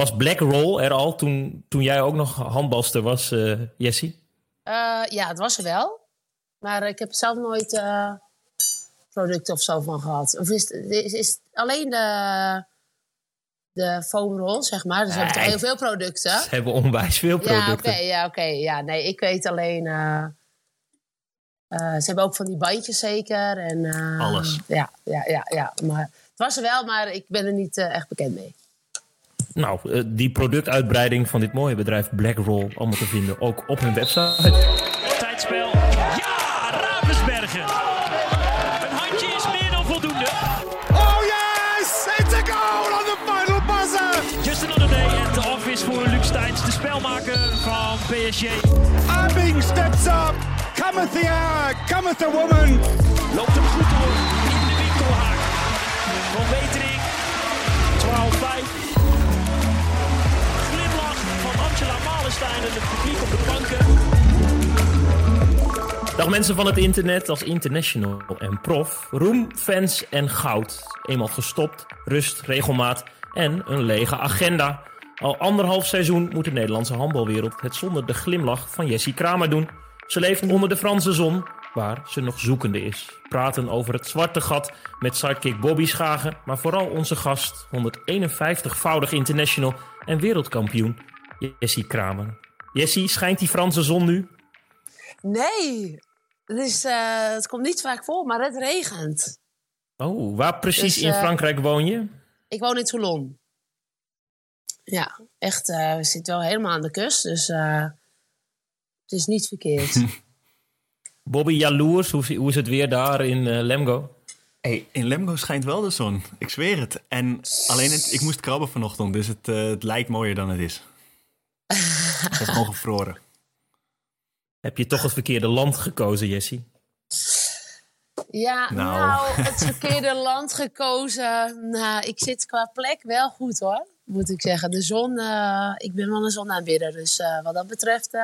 Was Black Roll er al toen, toen jij ook nog handbalster was, uh, Jessie? ja, het was er wel. Maar ik heb zelf nooit producten of zo van gehad. Of is, is, is alleen de, de foamroll, zeg maar. Dus ze hebben toch heel veel producten. Ze hebben onwijs veel producten. Ja, oké. ja, oké. ja, nee, ik weet alleen... ze hebben ook van die bandjes zeker. En, Alles. Ja, ja, ja, ja. Maar het was er wel, maar ik ben er niet echt bekend mee. Nou, eh, die productuitbreiding van dit mooie bedrijf Blackroll allemaal te vinden, ook op hun website. Tijdspel. Ja, Ravensbergen. Een handje is meer dan voldoende. Oh yes! It's a goal on the final buzzer! Just another day at the office voor Luc Steins, de spelmaker van PSG. Abing steps up. Cometh the hour, cometh the woman. Loopt hem goed door in de winkelhaak. Van Wetering. Malenstein en publiek op de banken. Dag mensen van het internet als international en prof. Roem, fans en goud. Eenmaal gestopt, rust, regelmaat en een lege agenda. Al anderhalf seizoen moet de Nederlandse handbalwereld het zonder de glimlach van Jessie Kramer doen. Ze leeft onder de Franse zon, waar ze nog zoekende is. Praten over het zwarte gat met sidekick Bobby Schagen, maar vooral onze gast, 151-voudig international en wereldkampioen Jessie Kramer. Jessie, schijnt die Franse zon nu? Nee, het, is, uh, het komt niet vaak voor, maar het regent. Oh, waar precies dus, in uh, Frankrijk woon je? Ik woon in Toulon. Ja, echt. Uh, we zitten wel helemaal aan de kust, dus het is niet verkeerd. Bobby, jaloers, hoe, hoe is het weer daar in Lemgo? Hey, in Lemgo schijnt wel de zon. Ik zweer het. En alleen het, ik moest krabben vanochtend, dus het, het lijkt mooier dan het is. Het is gewoon gevroren. Heb je toch het verkeerde land gekozen, Jessie? Ja, nou. nou. het verkeerde land gekozen. Nou, ik zit qua plek wel goed hoor, moet ik zeggen. De zon, uh, ik ben wel een zonaanbidder. Dus uh, wat dat betreft uh,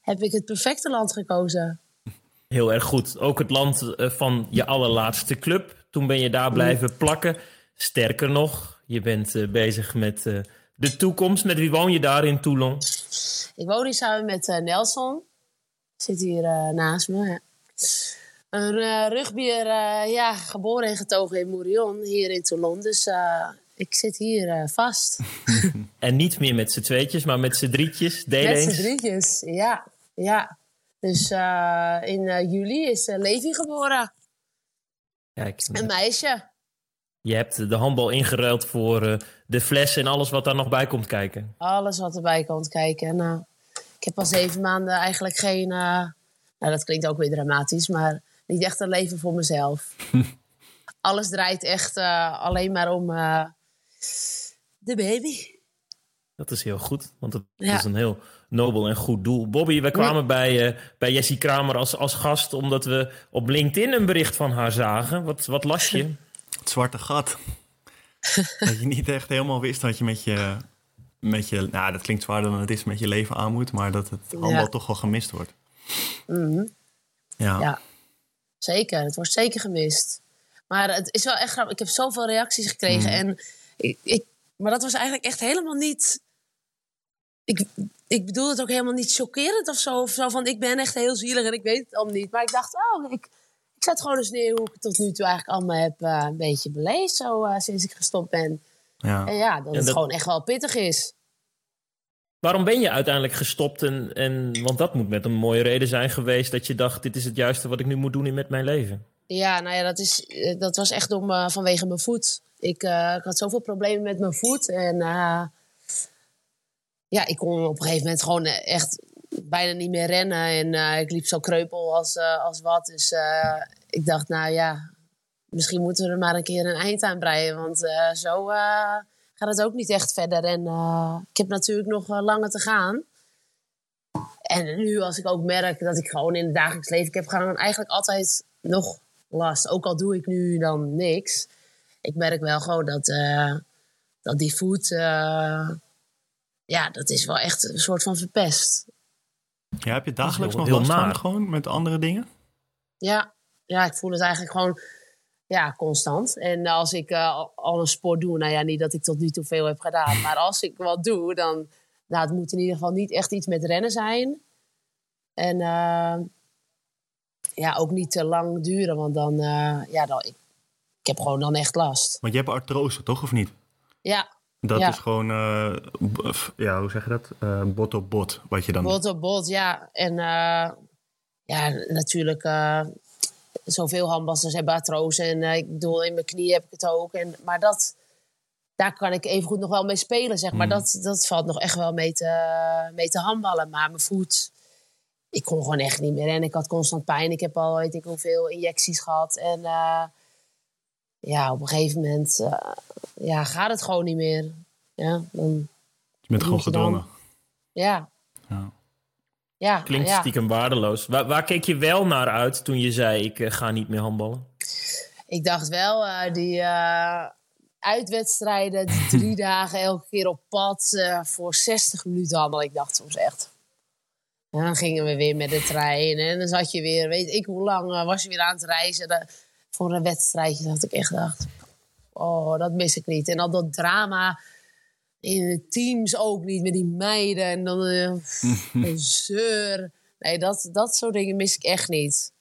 heb ik het perfecte land gekozen. Heel erg goed. Ook het land van je allerlaatste club. Toen ben je daar blijven plakken. Sterker nog, je bent bezig met de toekomst. Met wie woon je daar in Toulon? Ik woon hier samen met uh, Nelson. Zit hier uh, naast me. Ja. Een uh, rugbier, ja, geboren en getogen in Mourion, hier in Toulon. Dus ik zit hier vast. en niet meer met z'n tweetjes, maar met z'n drietjes. Deel met z'n drietjes, ja. ja. Dus in juli is Levi geboren. Kijk, een meisje. Je hebt de handbal ingeruild voor de fles en alles wat daar nog bij komt kijken. Alles wat erbij komt kijken. Nou, ik heb al zeven maanden eigenlijk geen... Uh, nou, dat klinkt ook weer dramatisch, maar niet echt een leven voor mezelf. alles draait echt uh, alleen maar om de baby. Dat is heel goed, want het ja. is een heel nobel en goed doel. Bobby, we kwamen ja. bij, bij Jessie Kramer als, als gast... omdat we op LinkedIn een bericht van haar zagen. Wat, wat las je? Het zwarte gat. dat je niet echt helemaal wist dat je met je, met je... Nou, dat klinkt zwaarder dan het is, met je leven aan moet. Maar dat het ja. toch wel gemist wordt. Mm -hmm. ja. ja, zeker. Het wordt zeker gemist. Maar het is wel echt grappig. Ik heb zoveel reacties gekregen. Mm. En ik, ik, maar dat was eigenlijk echt helemaal niet... Ik, ik bedoel het ook helemaal niet chockerend of zo. Of zo van, ik ben echt heel zielig en ik weet het allemaal niet. Maar ik dacht, oh, ik, ik zet gewoon eens neer hoe ik het tot nu toe eigenlijk allemaal heb uh, een beetje beleefd. Zo uh, sinds ik gestopt ben. Ja. En ja, dat en het dat... gewoon echt wel pittig is. Waarom ben je uiteindelijk gestopt? En, en, want dat moet met een mooie reden zijn geweest dat je dacht: dit is het juiste wat ik nu moet doen met mijn leven. Ja, nou ja, dat, is, eh, dat was echt om, uh, vanwege mijn voet. Ik, uh, ik had zoveel problemen met mijn voet. En ja, ik kon op een gegeven moment gewoon echt bijna niet meer rennen. En uh, ik liep zo kreupel als, uh, als wat. Dus uh, ik dacht, nou ja, misschien moeten we er maar een keer een eind aan breien. Want zo gaat het ook niet echt verder. En ik heb natuurlijk nog langer te gaan. En nu als ik ook merk dat ik gewoon in het dagelijks leven... Ik heb gewoon eigenlijk altijd nog last. Ook al doe ik nu dan niks. Ik merk wel gewoon dat, dat die voet... ja, dat is wel echt een soort van verpest. Ja, heb je dagelijks nog last van gewoon met andere dingen? Ja, ja, ik voel het eigenlijk gewoon... ja, constant. En als ik uh, al een sport doe, nou ja, niet dat ik tot nu toe veel heb gedaan, maar als ik wat doe, dan nou, het moet in ieder geval niet echt iets met rennen zijn. En uh, ja, ook niet te lang duren, want dan, uh, ja, dan ik, ik, heb gewoon dan echt last. Want je hebt artrose, toch, of niet? Ja. Dat ja. is gewoon, uh, ja, hoe zeg je dat? bot op bot, wat je dan... Bot op bot, ja. En ja, natuurlijk zoveel handballers hebben artrose. En uh, ik bedoel, in mijn knie heb ik het ook. En, maar dat, daar kan ik evengoed nog wel mee spelen, zeg maar. Mm. Dat, dat valt nog echt wel mee te, mee te handballen. Maar mijn voet, ik kon gewoon echt niet meer. En ik had constant pijn. Ik heb al, weet ik hoeveel injecties gehad. En uh, ja, op een gegeven moment uh, ja, gaat het gewoon niet meer. Ja, dan, je bent gewoon gedwongen. Ja. ja. Ja, Klinkt ja. stiekem waardeloos. Waar, waar, keek je wel naar uit toen je zei: Ik uh, ga niet meer handballen? Ik dacht wel, uh, die uh, uitwedstrijden, die drie dagen elke keer op pad voor 60 minuten handballen. Ik dacht soms echt. En dan gingen we weer met de trein en dan zat je weer, weet ik hoe lang, was je weer aan het reizen voor een wedstrijdje. Dat ik echt dacht: Oh, dat mis ik niet. En al dat drama in de teams ook niet, met die meiden en dan uh, een zeur. Nee, dat, dat soort dingen mis ik echt niet.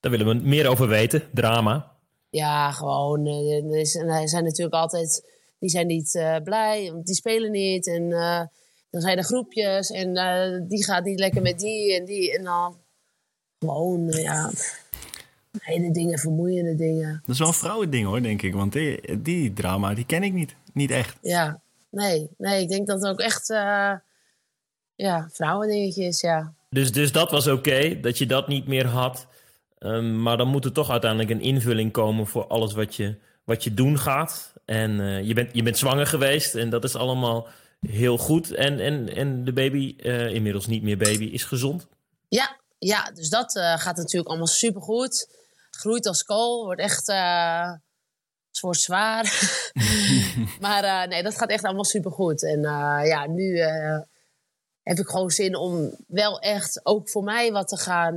Daar willen we meer over weten, drama. Ja, gewoon. Uh, er zijn natuurlijk altijd, die zijn niet uh, blij, want die spelen niet. En uh, dan zijn er groepjes en die gaat niet lekker met die en die. En dan gewoon, ja, hele dingen, vermoeiende dingen. Dat is wel een vrouwending hoor, denk ik. Want die, die drama, die ken ik niet. Niet echt. Ja, Nee, nee, ik denk dat het ook echt uh, ja, vrouwendingetje is, ja. Dus, dus dat was oké, okay, dat je dat niet meer had. Um, maar dan moet er toch uiteindelijk een invulling komen voor alles wat je, wat je doen gaat. En uh, je, bent, je bent zwanger geweest en dat is allemaal heel goed. En, en, en de baby, uh, inmiddels niet meer baby, is gezond. Ja, ja dus dat gaat natuurlijk allemaal supergoed. Groeit als kool, wordt echt het wordt zwaar. maar uh, nee, dat gaat echt allemaal supergoed. En uh, ja, nu uh, heb ik gewoon zin om wel echt ook voor mij wat te gaan...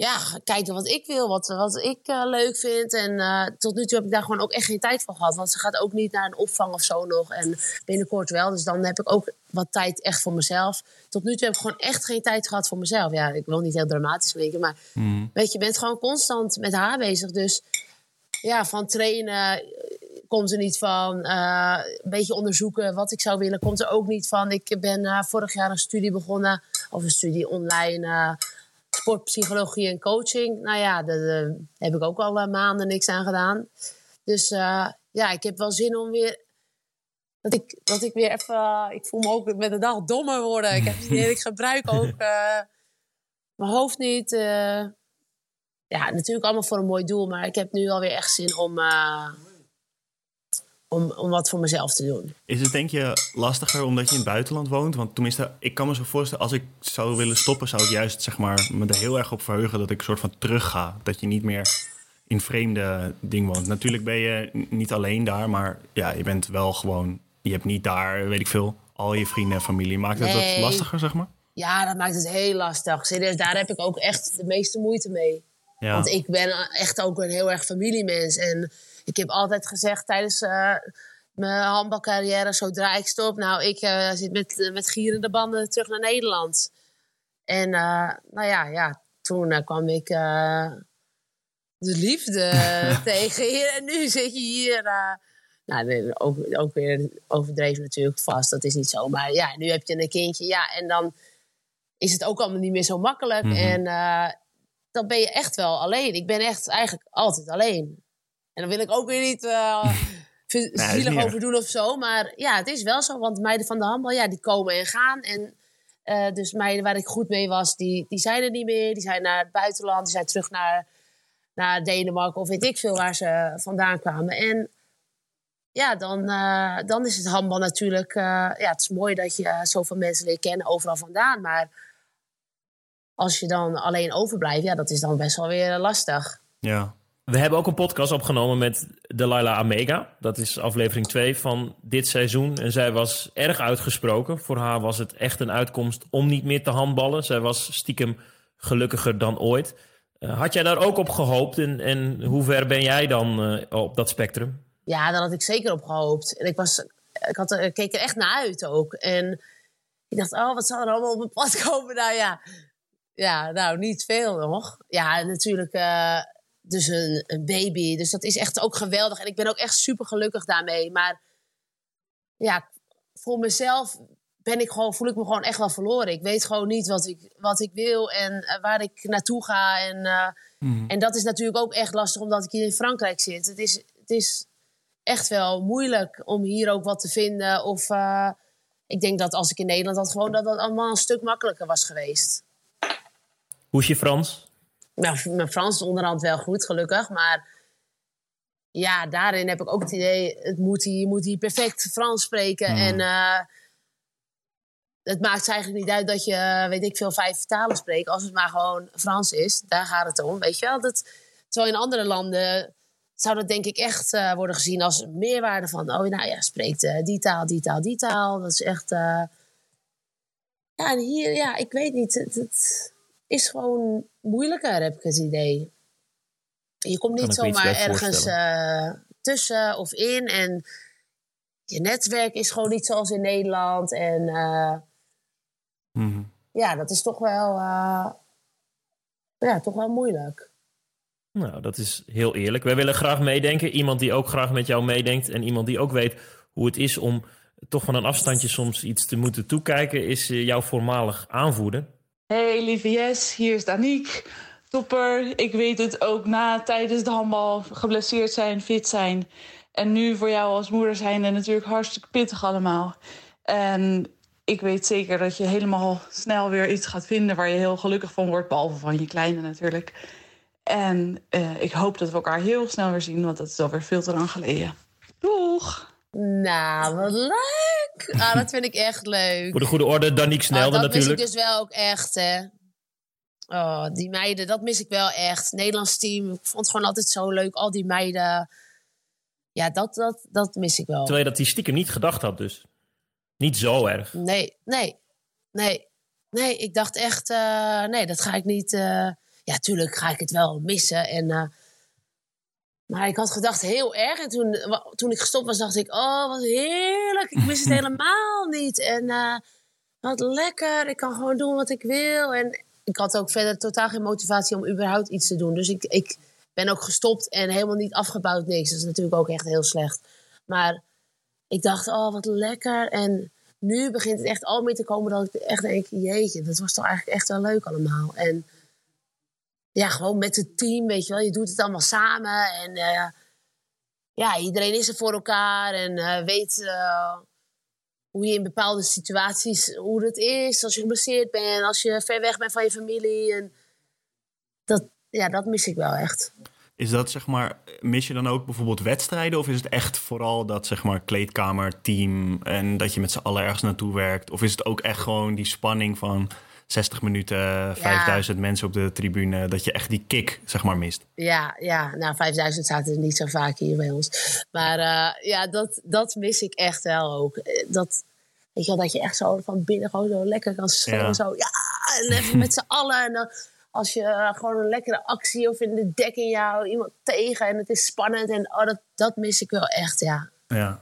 ja, kijken wat ik wil, wat, wat ik leuk vind. En tot nu toe heb ik daar gewoon ook echt geen tijd voor gehad. Want ze gaat ook niet naar een opvang of zo nog. En binnenkort wel. Dus dan heb ik ook wat tijd echt voor mezelf. Tot nu toe heb ik gewoon echt geen tijd gehad voor mezelf. Ja, ik wil niet heel dramatisch klinken. Maar mm. weet je, je bent gewoon constant met haar bezig. Dus ja, van trainen komt er niet van. Uh, een beetje onderzoeken wat ik zou willen, komt er ook niet van. Ik ben vorig jaar een studie begonnen, of een studie online, sportpsychologie en coaching. Nou ja, daar heb ik ook al maanden niks aan gedaan. Dus ja, ik heb wel zin om weer. Dat ik, dat ik weer even. Ik voel me ook met de dag dommer worden. Ik, heb, ik gebruik ook mijn hoofd niet ja, natuurlijk allemaal voor een mooi doel. Maar ik heb nu alweer echt zin om, om, om wat voor mezelf te doen. Is het denk je lastiger omdat je in het buitenland woont? Want tenminste, ik kan me zo voorstellen... als ik zou willen stoppen, zou ik juist zeg maar, me er heel erg op verheugen... dat ik een soort van terug ga. Dat je niet meer in vreemde dingen woont. Natuurlijk ben je niet alleen daar, maar ja, je bent wel gewoon... Je hebt niet daar, weet ik veel, al je vrienden en familie. Maakt het nee. dat lastiger, zeg maar? Ja, dat maakt het heel lastig. Serieus, daar heb ik ook echt de meeste moeite mee. Ja. Want ik ben echt ook een heel erg familiemens. En ik heb altijd gezegd tijdens uh, mijn handbalcarrière, zodra ik stop, nou, ik uh, zit met, met gierende banden terug naar Nederland. En uh, nou ja, ja toen kwam ik de liefde tegen hier. En nu zit je hier. nou, nee, ook, ook weer overdreven natuurlijk vast. Dat is niet zo. Maar ja, nu heb je een kindje. Ja, en dan is het ook allemaal niet meer zo makkelijk. Mhm. En dan ben je echt wel alleen. Ik ben echt eigenlijk altijd alleen. En dan wil ik ook weer niet uh, zielig over doen of zo. Maar ja, het is wel zo. Want meiden van de handbal, ja, die komen en gaan. En uh, dus meiden waar ik goed mee was, die, die zijn er niet meer. Die zijn naar het buitenland. Die zijn terug naar, naar Denemarken of weet ik veel waar ze vandaan kwamen. En ja, dan, uh, dan is het handbal natuurlijk... ja, het is mooi dat je zoveel mensen leert kennen overal vandaan. Maar als je dan alleen overblijft, ja, dat is dan best wel weer lastig. Ja. We hebben ook een podcast opgenomen met Delilah Amega. Dat is aflevering 2 van dit seizoen. En zij was erg uitgesproken. Voor haar was het echt een uitkomst om niet meer te handballen. Zij was stiekem gelukkiger dan ooit. Eh, had jij daar ook op gehoopt en, en hoe ver ben jij dan uh, op dat spectrum? Ja, daar had ik zeker op gehoopt. En ik, was, ik, had, ik keek er echt naar uit ook. En ik dacht, oh, wat zal er allemaal op mijn pad komen? Nou ja, ja nou, niet veel nog. Ja, natuurlijk uh, dus een, een, baby. Dus dat is echt ook geweldig. En ik ben ook echt super gelukkig daarmee. Maar ja, voor mezelf ben ik gewoon, voel ik me gewoon echt wel verloren. Ik weet gewoon niet wat ik, wat ik wil en uh, waar ik naartoe ga. En, uh, mm. en dat is natuurlijk ook echt lastig omdat ik hier in Frankrijk zit. Het is, het is echt wel moeilijk om hier ook wat te vinden. Of ik denk dat als ik in Nederland had gewoon dat dat allemaal een stuk makkelijker was geweest. Hoe is je Frans? Nou, mijn Frans is onderhand wel goed, gelukkig. Maar ja, daarin heb ik ook het idee, het moet hier, je moet hier perfect Frans spreken. Mhm. En uh, het maakt eigenlijk niet uit dat je, weet ik veel, vijf talen spreekt. Als het maar gewoon Frans is, daar gaat het om, weet je wel. Dat, terwijl in andere landen zou dat denk ik echt uh, worden gezien als meerwaarde van... oh, nou ja, spreekt uh, die taal, die taal, die taal. Dat is echt... Ja, en hier, ja, ik weet niet. Het, het, is gewoon moeilijker, heb ik het idee. Je komt niet zomaar ergens tussen of in. En je netwerk is gewoon niet zoals in Nederland. En mm -hmm. ja, dat is toch wel... ja, toch wel moeilijk. Nou, dat is heel eerlijk. Wij willen graag meedenken. Iemand die ook graag met jou meedenkt en iemand die ook weet hoe het is om toch van een afstandje soms iets te moeten toekijken, is jouw voormalig aanvoerder. Hey lieve Jes, hier is Danique. Topper, ik weet het ook na tijdens de handbal geblesseerd zijn, fit zijn. En nu voor jou als moeder zijn en natuurlijk hartstikke pittig allemaal. En ik weet zeker dat je helemaal snel weer iets gaat vinden waar je heel gelukkig van wordt, behalve van je kleine natuurlijk. En uh, ik hoop dat we elkaar heel snel weer zien, want dat is alweer veel te lang geleden. Doeg! Nou, wat leuk! Ah, dat vind ik echt leuk. Voor de goede orde, Danique Snelde oh, dat natuurlijk. Dat mis ik dus wel ook echt, hè. Oh, die meiden, dat mis ik wel echt. Nederlands team, ik vond het gewoon altijd zo leuk. Al die meiden. Ja, dat, dat, dat mis ik wel. Terwijl je dat die stiekem niet gedacht had dus. Niet zo erg. Nee, nee, nee. Nee, ik dacht echt, uh, nee, dat ga ik niet... Uh, ja, tuurlijk ga ik het wel missen. En, uh, maar ik had gedacht heel erg. En toen, toen ik gestopt was, dacht ik: Oh, wat heerlijk. Ik mis het helemaal niet. En uh, wat lekker. Ik kan gewoon doen wat ik wil. En ik had ook verder totaal geen motivatie om überhaupt iets te doen. Dus ik, ik ben ook gestopt en helemaal niet afgebouwd. Niks. Dat is natuurlijk ook echt heel slecht. Maar ik dacht: Oh, wat lekker. En nu begint het echt al meer te komen dat ik echt denk: Jeetje, dat was toch eigenlijk echt wel leuk allemaal. En ja, gewoon met het team, weet je wel. Je doet het allemaal samen. En uh, ja, iedereen is er voor elkaar. En uh, weet uh, hoe je in bepaalde situaties, hoe het is. Als je geblesseerd bent, als je ver weg bent van je familie. En dat, ja, dat mis ik wel echt. Is dat zeg maar, mis je dan ook bijvoorbeeld wedstrijden? Of is het echt vooral dat zeg maar kleedkamer, team en dat je met z'n allen ergens naartoe werkt? Of is het ook echt gewoon die spanning van 60 minuten, 5000 ja. mensen op de tribune, dat je echt die kick zeg maar mist. Ja, ja. nou 5000 zaten er niet zo vaak hier bij ons. Maar uh, ja, dat, dat mis ik echt wel ook. Dat, weet je wel, dat je echt zo van binnen gewoon zo lekker kan schreeuwen. Ja. Zo, ja, en even met z'n allen. En dan als je uh, gewoon een lekkere actie of in de dekking jou iemand tegen en het is spannend. En oh, dat, dat mis ik wel echt, ja. Ja.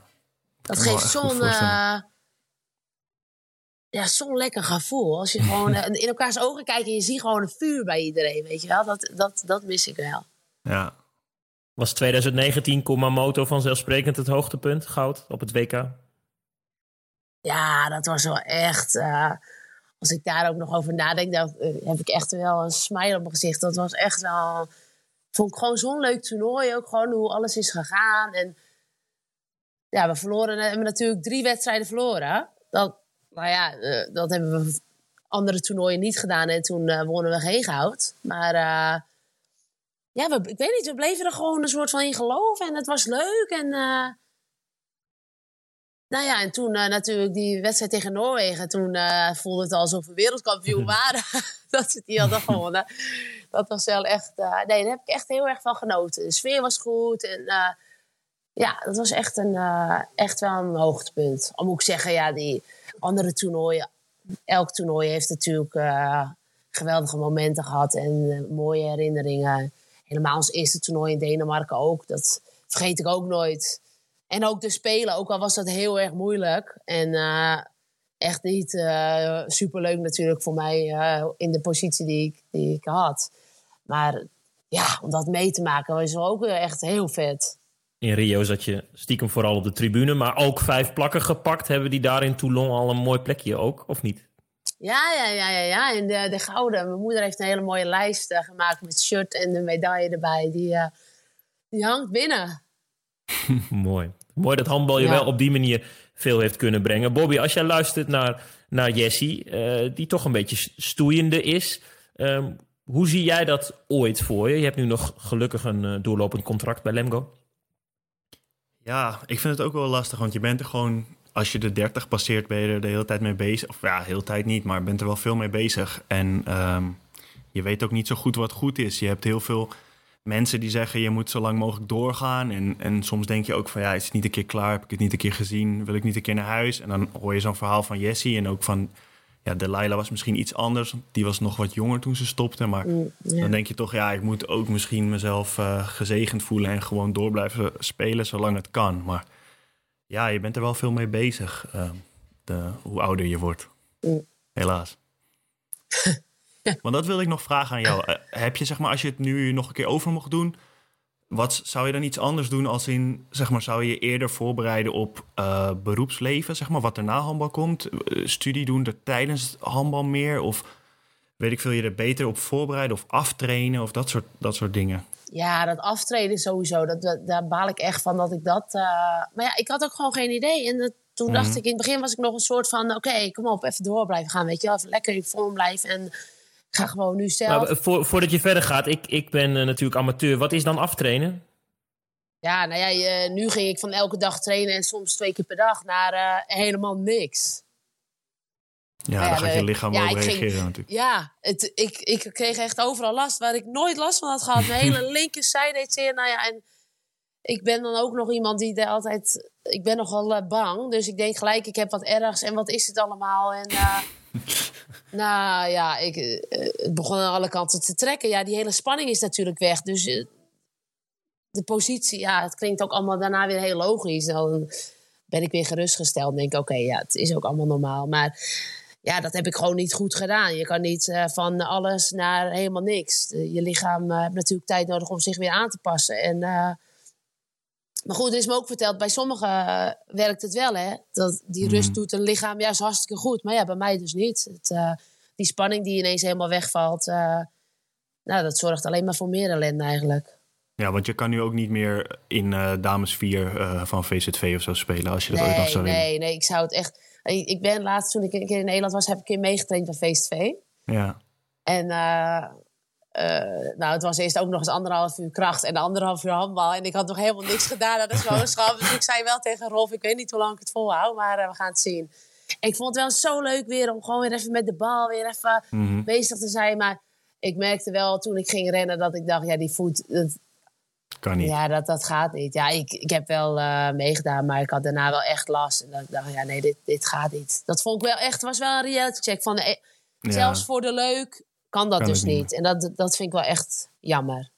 Dat geeft zo'n ja, zo'n lekker gevoel. Als je gewoon uh, in elkaars ogen kijkt en je ziet gewoon een vuur bij iedereen, weet je wel. Dat, dat, dat mis ik wel. Ja. Was 2019 Kumamoto vanzelfsprekend het hoogtepunt, goud, op het WK? Ja, dat was wel echt... Uh, als ik daar ook nog over nadenk, dan uh, heb ik echt wel een smile op mijn gezicht. Dat was echt wel... Vond ik gewoon zo'n leuk toernooi. Ook gewoon hoe alles is gegaan. En ja, we verloren, hebben natuurlijk drie wedstrijden verloren. Dat, nou ja, uh, dat hebben we andere toernooien niet gedaan. En toen uh, wonnen we geen goud. Maar uh, ja, we, ik weet niet, we bleven er gewoon een soort van in geloven. En het was leuk. En nou ja, en toen natuurlijk die wedstrijd tegen Noorwegen. Toen voelde het alsof we wereldkampioen waren. dat ze die hadden gewonnen. Dat was wel echt... nee, daar heb ik echt heel erg van genoten. De sfeer was goed. En ja, dat was echt, een, echt wel een hoogtepunt. Al moet ik zeggen, ja, die andere toernooien. Elk toernooi heeft natuurlijk uh, geweldige momenten gehad en eh, mooie herinneringen. Helemaal ons eerste toernooi in Denemarken ook. Dat vergeet ik ook nooit. En ook de spelen, ook al was dat heel erg moeilijk. En eh, echt niet superleuk natuurlijk voor mij in de positie die ik, die ik had. Maar ja, om dat mee te maken was ook echt heel vet. In Rio zat je stiekem vooral op de tribune, maar ook vijf plakken gepakt. Hebben die daar in Toulon al een mooi plekje ook, of niet? Ja, ja, ja, ja, ja. En de, de gouden. Mijn moeder heeft een hele mooie lijst uh, gemaakt met shirt en de medaille erbij. Die, uh, die hangt binnen. Mooi. Mooi dat handbal je ja. wel op die manier veel heeft kunnen brengen. Bobby, als jij luistert naar, naar Jessie, uh, die toch een beetje stoeiende is. Um, hoe zie jij dat ooit voor je? Je hebt nu nog gelukkig een doorlopend contract bij Lemgo. Ja, ik vind het ook wel lastig, want je bent er gewoon als je de 30 passeert, ben je er de hele tijd mee bezig. Of ja, de hele tijd niet, maar bent er wel veel mee bezig. En um, je weet ook niet zo goed wat goed is. Je hebt heel veel mensen die zeggen je moet zo lang mogelijk doorgaan. En, en soms denk je ook van ja, is het niet een keer klaar? Heb ik het niet een keer gezien? Wil ik niet een keer naar huis? En dan hoor je zo'n verhaal van Jessie en ook van ja, Delilah was misschien iets anders. Die was nog wat jonger toen ze stopte. Maar mm, dan denk je toch, ja, ik moet ook misschien mezelf uh, gezegend voelen en gewoon door blijven spelen zolang het kan. Maar ja, je bent er wel veel mee bezig, uh, de, hoe ouder je wordt. Mm. Helaas. Want dat wil ik nog vragen aan jou. Uh, heb je, zeg maar, als je het nu nog een keer over mocht doen, wat zou je dan iets anders doen als in, zeg maar, zou je je eerder voorbereiden op uh, beroepsleven, zeg maar, wat er na handbal komt? studie doen er tijdens handbal meer? Of weet ik veel, je er beter op voorbereiden of aftrainen of dat soort, dat soort dingen? Ja, dat aftreden sowieso. Dat, dat, daar baal ik echt van dat ik dat. Uh... Maar ja, ik had ook gewoon geen idee. En dat, toen dacht ik, in het begin was ik nog een soort van: oké, kom op, even door blijven gaan. Weet je wel, even lekker in vorm blijven. En ga gewoon nu zelf. Maar voor, voordat je verder gaat, ik, ik ben uh, natuurlijk amateur. Wat is dan aftrainen? Ja, nou ja, je, nu ging ik van elke dag trainen en soms twee keer per dag naar uh, helemaal niks. Ja, ja, dan gaat je lichaam ja, reageren ging, natuurlijk. Ja, het, ik, ik kreeg echt overal last waar ik nooit last van had gehad. Mijn hele linkerzijde deed zeer. Nou ja, en ik ben dan ook nog iemand die er altijd... Ik ben nogal uh, bang, dus ik denk gelijk, ik heb wat ergs. En wat is het allemaal? En uh, nou ja, ik, uh, het begon aan alle kanten te trekken. Ja, die hele spanning is natuurlijk weg. Dus de positie, ja, het klinkt ook allemaal daarna weer heel logisch. Dan ben ik weer gerustgesteld en denk oké, okay, ja, het is ook allemaal normaal. Maar ja, dat heb ik gewoon niet goed gedaan. Je kan niet uh, van alles naar helemaal niks. je lichaam uh, heeft natuurlijk tijd nodig om zich weer aan te passen. En, maar goed, er is me ook verteld, bij sommigen werkt het wel, hè. Dat die mm. rust doet een lichaam juist hartstikke goed. Maar ja, bij mij dus niet. Het, die spanning die ineens helemaal wegvalt, nou, dat zorgt alleen maar voor meer ellende eigenlijk. Ja, want je kan nu ook niet meer in dames 4 van VZV of zo spelen als je dat nee, ooit nog zou willen. Nee, nee, ik zou het echt ik ben laatst, toen ik een keer in Nederland was, heb ik een keer meegetraind bij VSV. Ja. En uh, uh, nou, het was eerst ook nog eens anderhalf uur kracht en anderhalf uur handbal. En ik had nog helemaal niks gedaan aan de zwangerschap. dus ik zei wel tegen Rolf, ik weet niet hoe lang ik het volhoud, maar uh, we gaan het zien. En ik vond het wel zo leuk weer om gewoon weer even met de bal weer even mm -hmm. bezig te zijn. Maar ik merkte wel toen ik ging rennen dat ik dacht, ja, die voet... Dat, kan niet. Ja, dat, dat gaat niet. Ja, ik, ik heb wel uh, meegedaan, maar ik had daarna wel echt last. En dan dacht ik, ja, nee, dit, dit gaat niet. Dat vond ik wel echt, was wel een reality check. Van, eh, ja. Zelfs voor de leuk kan dat kan dus niet. En dat, dat vind ik wel echt jammer.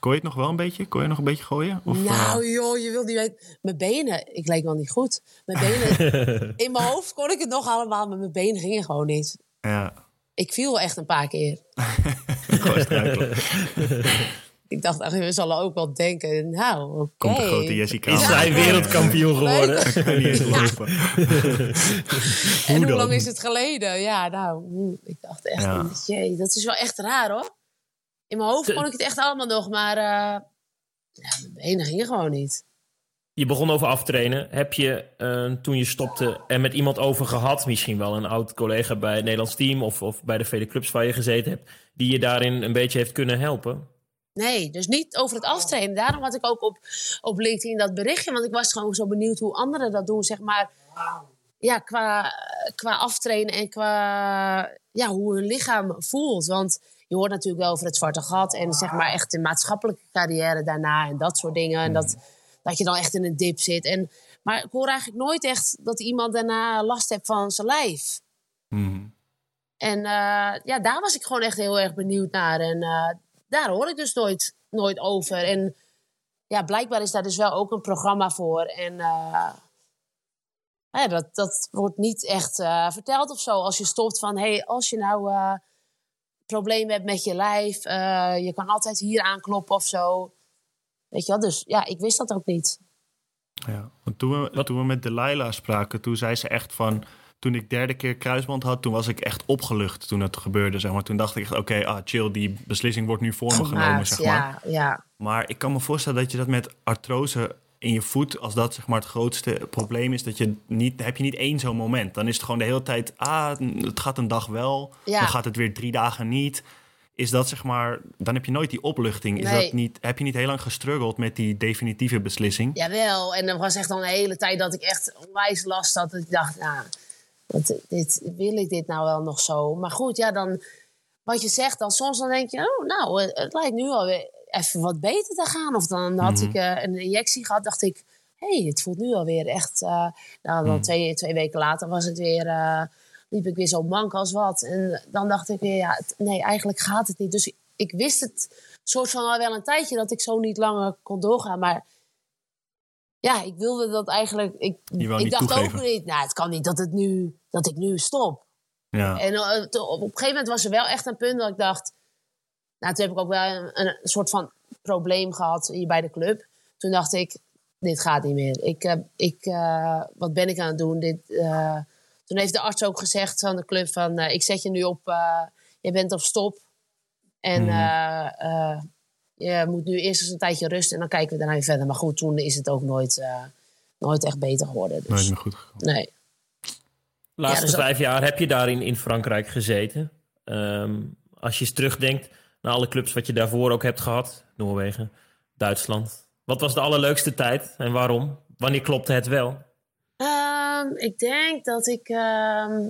Kon je het nog wel een beetje? Kon je nog een beetje gooien? Of, nou uh... joh, je wil niet weten. Mijn benen, ik leek wel niet goed. Mijn benen, in mijn hoofd kon ik het nog allemaal, maar mijn benen gingen gewoon niet. Ja. Ik viel wel echt een paar keer. Gewoon ik dacht, ach, we zullen ook wel denken, nou, oké. Komt de grote Jessica. Is zij wereldkampioen geworden? Ik kan niet eens geloven. en hoe lang is het geleden? Ja, nou, ik dacht echt, ja. jee, dat is wel echt raar hoor. In mijn hoofd kon ik het echt allemaal nog, maar uh, ja, mijn benen gingen gewoon niet. Je begon over aftrainen. Heb je uh, toen je stopte er met iemand over gehad, misschien wel een oud collega bij het Nederlands team of, of bij de vele clubs waar je gezeten hebt, die je daarin een beetje heeft kunnen helpen? Nee, dus niet over het aftrainen. Daarom had ik ook op, op LinkedIn dat berichtje. Want ik was gewoon zo benieuwd hoe anderen dat doen, zeg maar. Ja, qua, qua aftrainen en qua ja, hoe hun lichaam voelt. Want je hoort natuurlijk wel over het zwarte gat. En zeg maar echt de maatschappelijke carrière daarna en dat soort dingen. En dat, dat je dan echt in een dip zit. En, maar ik hoor eigenlijk nooit echt dat iemand daarna last heeft van zijn lijf. Mm. En eh, ja, daar was ik gewoon echt heel erg benieuwd naar. En eh, daar hoor ik dus nooit, nooit over. En ja, blijkbaar is daar dus wel ook een programma voor. En eh, ja, dat, dat wordt niet echt eh, verteld of zo. Als je stopt van, hey, als je nou eh, problemen hebt met je lijf, eh, je kan altijd hier aankloppen of zo. Weet je wel, dus ja, ik wist dat ook niet. Ja, want toen we, toen we met Delilah spraken, toen zei ze echt van... Toen ik derde keer kruisband had, toen was ik echt opgelucht toen het gebeurde. Zeg maar. Toen dacht ik echt, oké, ah, chill, die beslissing wordt nu voor me genomen, zeg maar. ja, ja. Maar ik kan me voorstellen dat je dat met artrose in je voet, als dat zeg maar het grootste probleem is, dat je niet, heb je niet één zo'n moment. Dan is het gewoon de hele tijd, ah, het gaat een dag wel, Ja. dan gaat het weer drie dagen niet. Is dat zeg maar, dan heb je nooit die opluchting. Is Nee. dat niet, heb je niet heel lang gestruggeld met die definitieve beslissing? Jawel, en er was echt al een hele tijd dat ik echt onwijs last had. Dat ik dacht, nou, dit, wil ik dit nou wel nog zo? Maar goed, ja, dan, wat je zegt, dan soms dan denk je, oh, nou, het, lijkt nu alweer even wat beter te gaan. Of dan had ik eh, een injectie gehad, dacht ik, hé, hey, het voelt nu alweer echt... eh, nou, dan twee, twee weken later was het weer... eh, liep ik weer zo mank als wat. En dan dacht ik weer, ja, het- nee, eigenlijk gaat het niet. Dus ik, ik wist het soort van al wel een tijdje dat ik zo niet langer kon doorgaan. Maar ja, ik wilde dat eigenlijk. Ik, ik dacht toegeven. ook niet, nou, het kan niet dat, het nu, dat ik nu stop. Ja. En eh, op een gegeven moment was er wel echt een punt dat ik dacht. Nou, toen heb ik ook wel een, een soort van probleem gehad hier bij de club. Toen dacht ik, dit gaat niet meer. Ik, eh, ik, eh, wat ben ik aan het doen? Dit, toen heeft de arts ook gezegd van de club van... ik zet je nu op, je bent op stop. En Mhm. je moet nu eerst eens een tijdje rusten en dan kijken we daarna weer verder. Maar goed, toen is het ook nooit, nooit echt beter geworden. Dus, Nooit meer goed nee. Laatste Ja, dus dat- vijf jaar heb je daar in, Frankrijk gezeten. Ehm, als je eens terugdenkt naar alle clubs wat je daarvoor ook hebt gehad. Noorwegen, Duitsland. Wat was de allerleukste tijd en waarom? Wanneer klopte het wel? Ehm, ik denk dat ik. ehm,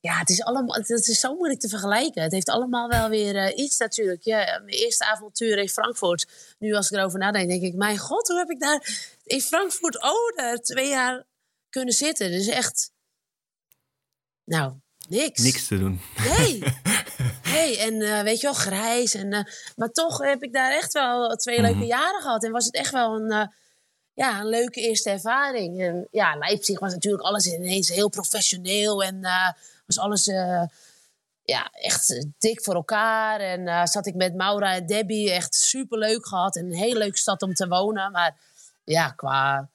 ja, het is, allemaal, het is zo moeilijk te vergelijken. Het heeft allemaal wel weer eh, iets natuurlijk. Ja, mijn eerste avontuur in Frankfurt. Nu als ik erover nadenk, denk ik... Mijn god, hoe heb ik daar in Frankfurt... Oh, daar twee jaar kunnen zitten. Dus echt... Nou, niks. Niks te doen. Nee. Nee, en eh, weet je wel, grijs. En, eh, maar toch heb ik daar echt wel twee leuke jaren gehad. En was het echt wel een, eh, ja, een leuke eerste ervaring. En ja, Leipzig was natuurlijk alles ineens heel professioneel. En was alles ja, echt dik voor elkaar. En zat ik met Maura en Debbie echt super leuk gehad. En een hele leuke stad om te wonen. Maar ja, qua,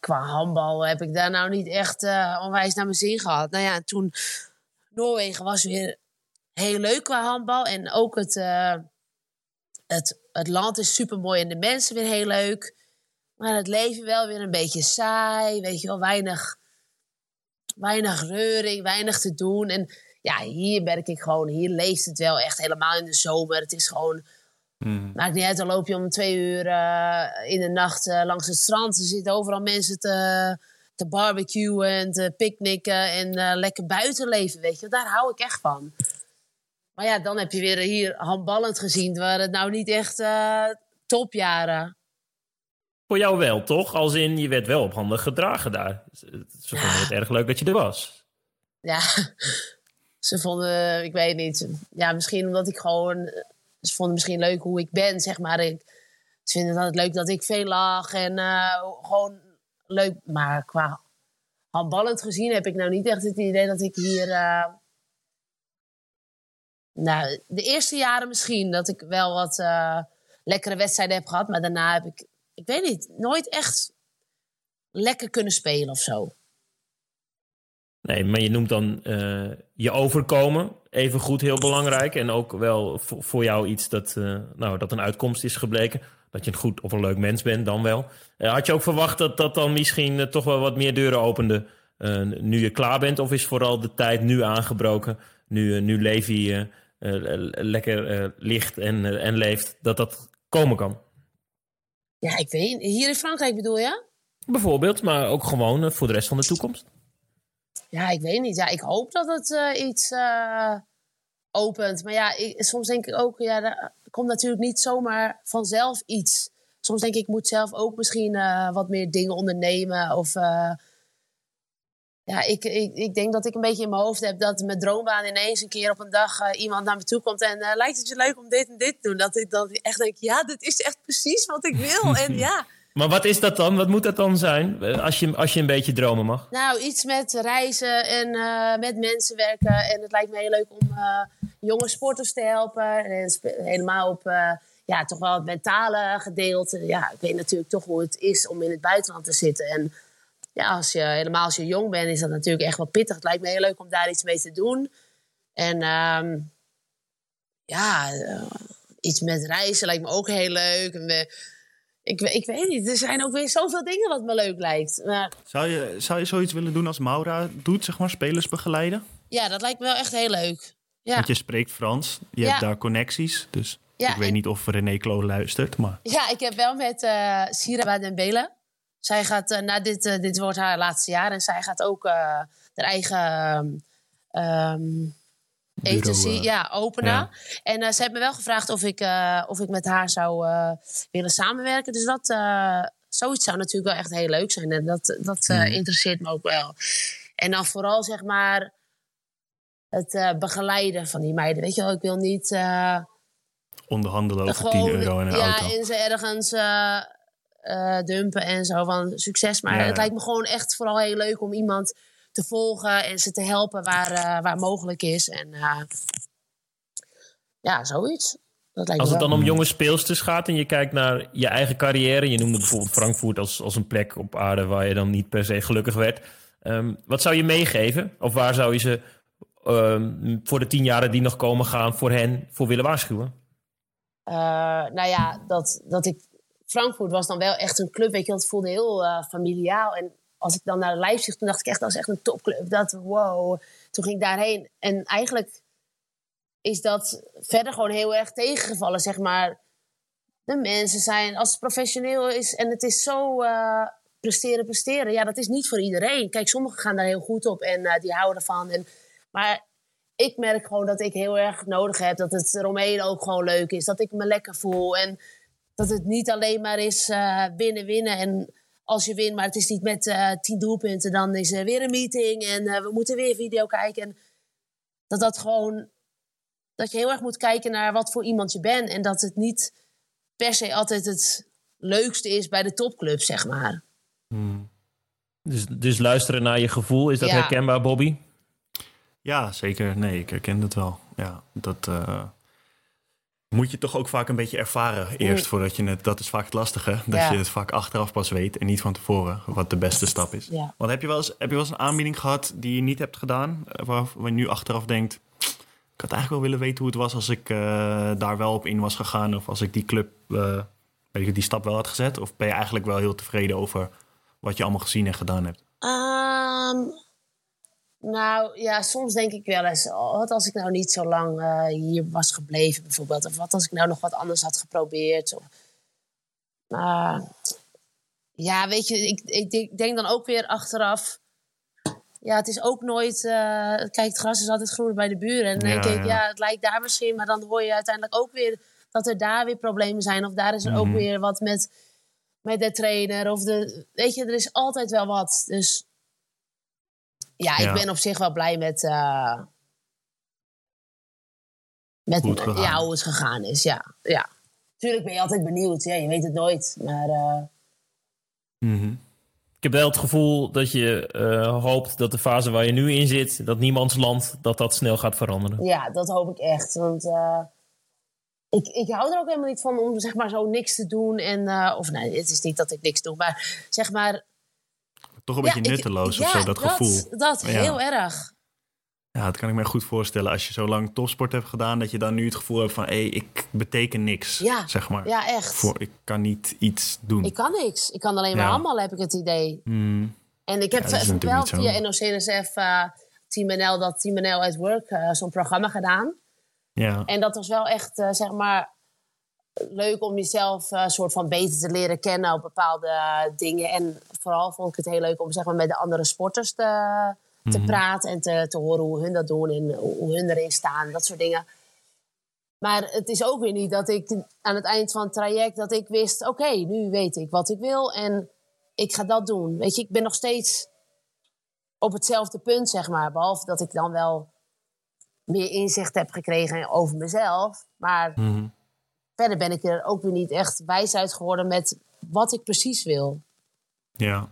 qua handbal heb ik daar nou niet echt eh, onwijs naar mijn zin gehad. Nou ja, en toen Noorwegen was weer heel leuk qua handbal. En ook het, eh, het, het land is super mooi en de mensen weer heel leuk. Maar het leven wel weer een beetje saai. Weet je wel, weinig, weinig reuring, weinig te doen. En ja, hier merk ik gewoon, hier leeft het wel echt helemaal in de zomer. Het is gewoon, maakt niet uit, dan loop je om twee uur eh, in de nacht eh, langs het strand. Er zitten overal mensen te, te barbecuen en te picknicken en eh, lekker buiten leven, weet je. Daar hou ik echt van. Maar ja, dan heb je weer hier handballend gezien, waar het nou niet echt topjaren. Voor jou wel, toch? Als in, je werd wel op handen gedragen daar. Ze ze vonden het erg leuk dat je er was. Ja, ze vonden, ik weet niet. Ja, misschien omdat ik gewoon. Ze vonden misschien leuk hoe ik ben, zeg maar. Ik, ze vinden het altijd leuk dat ik veel lach en eh, gewoon leuk. Maar qua handballend gezien heb ik nou niet echt het idee dat ik hier. eh, nou, de eerste jaren misschien dat ik wel wat eh, lekkere wedstrijden heb gehad. Maar daarna heb ik, ik weet niet, nooit echt lekker kunnen spelen of zo. Nee, maar je noemt dan je overkomen even goed heel belangrijk. En ook wel voor, voor jou iets dat, eh, nou, dat een uitkomst is gebleken. Dat je een goed of een leuk mens bent, dan wel. Eh, had je ook verwacht dat dat dan misschien eh, toch wel wat meer deuren opende nu je klaar bent? Of is vooral de tijd nu aangebroken, nu, nu Levi lekker ligt en, en leeft, dat dat komen kan? Ja, ik weet. Hier in Frankrijk bedoel je? Bijvoorbeeld, maar ook gewoon voor de rest van de toekomst. Ja, ik weet niet. Ja, ik hoop dat het eh, iets eh, opent. Maar ja, ik, soms denk ik ook, ja, er komt natuurlijk niet zomaar vanzelf iets. Soms denk ik, ik moet zelf ook misschien eh, wat meer dingen ondernemen. Of ja, ik, ik, ik denk dat ik een beetje in mijn hoofd heb dat mijn droombaan ineens een keer op een dag iemand naar me toe komt en lijkt het je leuk om dit en dit te doen. Dat ik dan echt denk, ja, dit is echt precies wat ik wil. en ja, Maar wat is dat dan? Wat moet dat dan zijn? Als je, als je een beetje dromen mag. nou, iets met reizen en eh, met mensen werken. En het lijkt me heel leuk om eh, jonge sporters te helpen. En helemaal op eh, ja, toch wel het mentale gedeelte. Ja, ik weet natuurlijk toch hoe het is om in het buitenland te zitten. En ja, als je, helemaal als je jong bent, is dat natuurlijk echt wel pittig. Het lijkt me heel leuk om daar iets mee te doen. En ehm, ja, iets met reizen lijkt me ook heel leuk. En we- ik, ik weet niet, er zijn ook weer zoveel dingen wat me leuk lijkt. Maar Zou je, zou je zoiets willen doen als Maura doet, zeg maar, spelers begeleiden? ja, dat lijkt me wel echt heel leuk. Ja, Want je spreekt Frans, je Ja. hebt daar connecties. Dus Ja, ik weet en- niet of René Klo luistert, maar... ja ik heb wel met eh Sira Dembele. Zij gaat, eh, na dit, eh, dit wordt haar laatste jaar. En zij gaat ook haar eigen ehm, ehm, agency eh, ja, openen. ja. En eh, ze heeft me wel gevraagd of ik, eh, of ik met haar zou willen samenwerken. Dus dat, zoiets zou natuurlijk wel echt heel leuk zijn. En dat, dat Mhm. interesseert me ook wel. En dan vooral zeg maar het begeleiden van die meiden. Weet je wel, ik wil niet... Onderhandelen over 10 euro in een ja, auto. en ze ergens dumpen en zo van succes. Maar Ja, het ja. lijkt me gewoon echt vooral heel leuk om iemand te volgen en ze te helpen waar, eh, waar mogelijk is. En eh, ja, zoiets. Dat lijkt Als het dan om jonge speelsters gaat en je kijkt naar je eigen carrière. Je noemde bijvoorbeeld Frankfurt als, als een plek op aarde waar je dan niet per se gelukkig werd. Ehm, wat zou je meegeven? Of waar zou je ze ehm, voor de tien jaren die nog komen gaan voor hen voor willen waarschuwen? Eh, nou ja, dat, dat ik. Frankfurt was dan wel echt een club, weet je, dat voelde heel familiaal. En als ik dan naar Leipzig, toen dacht ik echt, dat is echt een topclub. Dat, wow. Toen ging ik daarheen. En eigenlijk is dat verder gewoon heel erg tegengevallen, zeg maar. De mensen zijn, als het professioneel is en het is zo eh, presteren, presteren. Ja, dat is niet voor iedereen. Kijk, sommigen gaan daar heel goed op en eh, die houden ervan. En, maar ik merk gewoon dat ik heel erg nodig heb dat het Romein ook gewoon leuk is. Dat ik me lekker voel. En dat het niet alleen maar is eh, winnen, winnen. En als je wint, maar het is niet met eh, tien doelpunten, dan is er weer een meeting. En eh, we moeten weer video kijken. En dat dat gewoon. Dat je heel erg moet kijken naar wat voor iemand je bent. En dat het niet per se altijd het leukste is bij de topclub, zeg maar. Dus, dus luisteren naar je gevoel, is dat Ja. herkenbaar, Bobby? Ja, zeker. Nee, ik herken dat wel. Ja, dat eh, moet je toch ook vaak een beetje ervaren eerst voordat je het... Dat is vaak het lastige, dat Ja. je het vaak achteraf pas weet en niet van tevoren wat de beste stap is. Ja. Want heb je, wel eens, heb je wel eens een aanbieding gehad die je niet hebt gedaan, eh, waar, waar je nu achteraf denkt... Ik had eigenlijk wel willen weten hoe het was als ik eh, daar wel op in was gegaan of als ik die club, eh, weet ik, die stap wel had gezet. Of ben je eigenlijk wel heel tevreden over wat je allemaal gezien en gedaan hebt? Ehm, nou ja, soms denk ik wel eens, oh, wat als ik nou niet zo lang eh, hier was gebleven bijvoorbeeld. Of wat als ik nou nog wat anders had geprobeerd. Of, Maar ja, weet je, ik, ik, denk- denk dan ook weer achteraf. Ja, het is ook nooit. eh, kijk, het gras is altijd groener bij de buren. En dan denk Ja, ik, ja. ja, het lijkt daar misschien. Maar dan hoor je uiteindelijk ook weer dat er daar weer problemen zijn. Of daar is er ook Mhm. weer wat met, met de trainer. Of de, weet je, er is altijd wel wat. Dus ja, ik Ja. ben op zich wel blij met. eh, met Hoe het gegaan ja, is. hoe het gegaan is. Ja, ja. Tuurlijk ben je altijd benieuwd. Ja, je weet het nooit. Maar eh, Mhm. Ik heb wel het gevoel dat je eh, hoopt dat de fase waar je nu in zit, dat niemands land, dat dat snel gaat veranderen. ja, dat hoop ik echt. Want ik, ik hou er ook helemaal niet van om zeg maar zo niks te doen. En, of nee, het is niet dat ik niks doe. Maar zeg maar. Toch een ja, beetje ik- nutteloos of ja, zo, dat gevoel. Dat Ja. heel erg. Ja, dat kan ik me goed voorstellen. Als je zo lang topsport hebt gedaan, dat je dan nu het gevoel hebt van... hé, hey, ik beteken niks, Ja, zeg maar. Ja, echt. Voor, ik kan niet iets doen. Ik kan niks. Ik kan alleen maar allemaal, heb ik het idee. Hmm, En ik heb wel via. NOC-NSF eh Team NL, dat Team NL at Work, eh, zo'n programma gedaan. ja. En dat was wel echt, eh, zeg maar, leuk om jezelf eh, soort van beter te leren kennen op bepaalde eh, dingen. En vooral vond ik het heel leuk om zeg maar, met de andere sporters te, te Mhm. praten en te, te horen hoe hun dat doen en hoe hoe hun erin staan, dat soort dingen. Maar het is ook weer niet dat ik aan het eind van het traject dat ik wist, oké, nu weet ik wat ik wil en ik ga dat doen. Weet je, ik ben nog steeds op hetzelfde punt, zeg maar. Behalve dat ik dan wel meer inzicht heb gekregen over mezelf. Maar Mhm. Verder ben ik er ook weer niet echt wijs uit geworden met wat ik precies wil. Ja.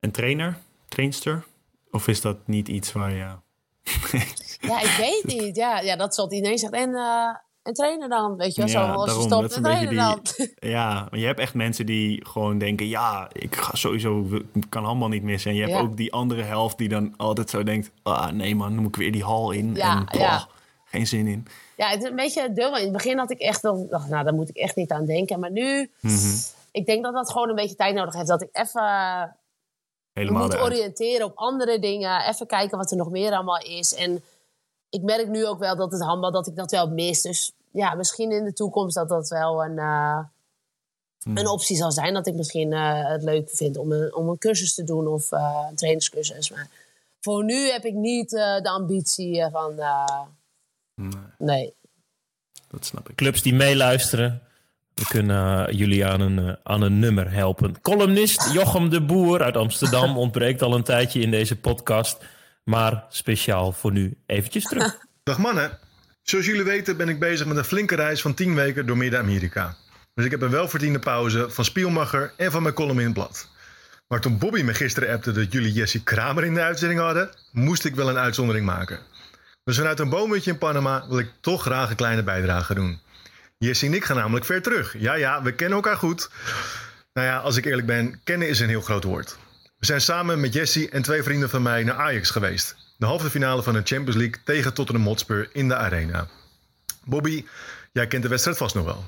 En trainer? Trainster? Of is dat niet iets waar je... Ja, ik weet niet. Ja, ja dat is wat iedereen zegt. En, eh en trainer dan, weet je wel. Ja, zo, als je stopt, een trainer beetje dan. Ja, maar je hebt echt mensen die gewoon denken... ja, ik ga sowieso, ik kan handbal niet missen. En je hebt Ja. ook die andere helft die dan altijd zo denkt... ah, nee man, dan moet ik weer die hal in. Ja, en ja. Geen zin in. Ja, het is een beetje dubbel. In het begin had ik echt wel... dacht, nou, daar moet ik echt niet aan denken. Maar nu... Mhm. Ik denk dat dat gewoon een beetje tijd nodig heeft. Dat ik even Helemaal moet eruit. oriënteren op andere dingen. Even kijken wat er nog meer allemaal is. En ik merk nu ook wel dat het handbal, dat ik dat wel mis. Dus ja, misschien in de toekomst dat dat wel een, eh, Hmm. een optie zal zijn. Dat ik misschien eh, het leuk vind om een, om een cursus te doen of eh, een trainerscursus. Maar voor nu heb ik niet de ambitie van... Nee, nee. dat snap ik. Clubs die meeluisteren, we kunnen eh, jullie aan een, eh, aan een nummer helpen. Columnist Jochem de Boer uit Amsterdam ontbreekt al een tijdje in deze podcast. Maar speciaal voor nu eventjes terug. Dag mannen. Zoals jullie weten ben ik bezig met een flinke reis van 10 weken door Midden-Amerika. Dus ik heb een welverdiende pauze van Spielmacher en van mijn column in het blad. Maar toen Bobby me gisteren appte dat jullie Jesse Kramer in de uitzending hadden, moest ik wel een uitzondering maken. Dus vanuit een boomhutje in Panama wil ik toch graag een kleine bijdrage doen. Jesse en ik gaan namelijk ver terug. Ja, ja, we kennen elkaar goed. Nou ja, als ik eerlijk ben, kennen is een heel groot woord. We zijn samen met Jesse en twee vrienden van mij naar Ajax geweest. De halve finale van de Champions League tegen Tottenham Hotspur in de Arena. Bobby, jij kent de wedstrijd vast nog wel.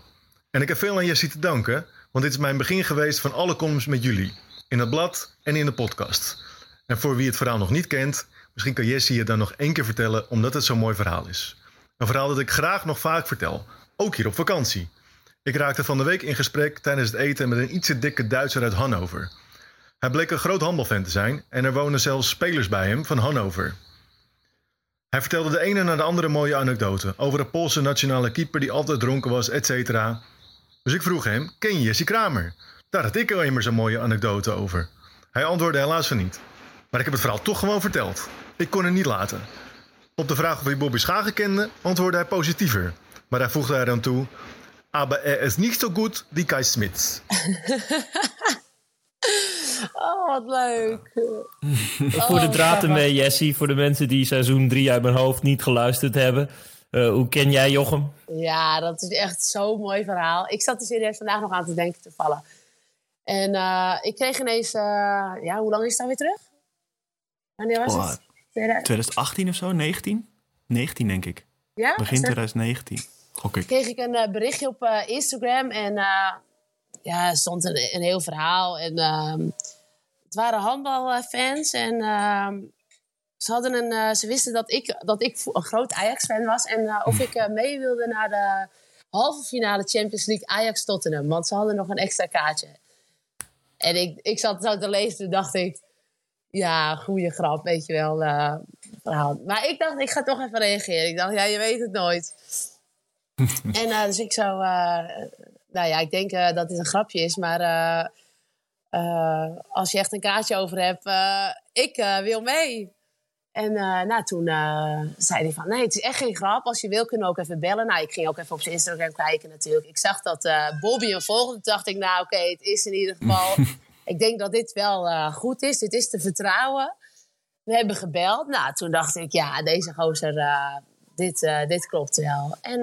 En ik heb veel aan Jesse te danken, want dit is mijn begin geweest van alle columns met jullie. In het blad en in de podcast. En voor wie het verhaal nog niet kent, misschien kan Jesse je dan nog één keer vertellen, omdat het zo'n mooi verhaal is. Een verhaal dat ik graag nog vaak vertel, ook hier op vakantie. Ik raakte van de week in gesprek tijdens het eten met een ietsje dikke Duitser uit Hannover. Hij bleek een groot handbalfan te zijn en er wonen zelfs spelers bij hem van Hannover. Hij vertelde de ene na de andere mooie anekdote over een Poolse nationale keeper die altijd dronken was, et cetera. Dus ik vroeg hem: Ken je Jesse Kramer? Daar had ik al immers een mooie anekdote over. Hij antwoordde helaas van niet. Maar ik heb het verhaal toch gewoon verteld. Ik kon het niet laten. Op de vraag of hij Bobby Schagen kende, antwoordde hij positiever. Maar hij voegde er dan toe: Aber er is niet zo goed die Kai Smits. Oh, wat leuk. voor de Oh, draad ermee, Jessie. Voor de mensen die seizoen 3 uit mijn hoofd niet geluisterd hebben. Eh, hoe ken jij Jochem? Ja, dat is echt zo'n mooi verhaal. Ik zat er serieus vandaag nog aan te denken te vallen. En eh, ik kreeg ineens... eh, ja, hoe lang is het alweer terug? Wanneer was Oh, het? 2000 2018 of zo? 19? 19 denk ik. Ja? Begin Is dat- 2019. Gok ik. kreeg ik een eh, berichtje op eh, Instagram. En eh, ja, er stond een, een heel verhaal. En ehm, het waren handbalfans. En ehm, ze, hadden een, ze wisten dat ik, dat ik een groot Ajax-fan was. En eh, of ik eh, mee wilde naar de halve finale Champions League Ajax-Tottenham. Want ze hadden nog een extra kaartje. En ik, ik zat zo te lezen toen dacht ik... Ja, goede grap, weet je wel. eh, verhaal. Maar ik dacht, ik ga toch even reageren. Ik dacht, ja, je weet het nooit. En eh, dus ik zou... eh, nou ja, ik denk dat dit een grapje is, maar... als je echt een kaartje over hebt, ik wil mee. En nou, toen zei hij van, nee, het is echt geen grap. Als je wil, kunnen we ook even bellen. Nou, ik ging ook even op zijn Instagram kijken natuurlijk. Ik zag dat Bobby een volgde. Toen dacht ik, nou oké, het is in ieder geval... ik denk dat dit wel eh, goed is. Dit is te vertrouwen. We hebben gebeld. Nou, toen dacht ik, ja, deze gozer, eh, dit, eh, dit klopt wel. En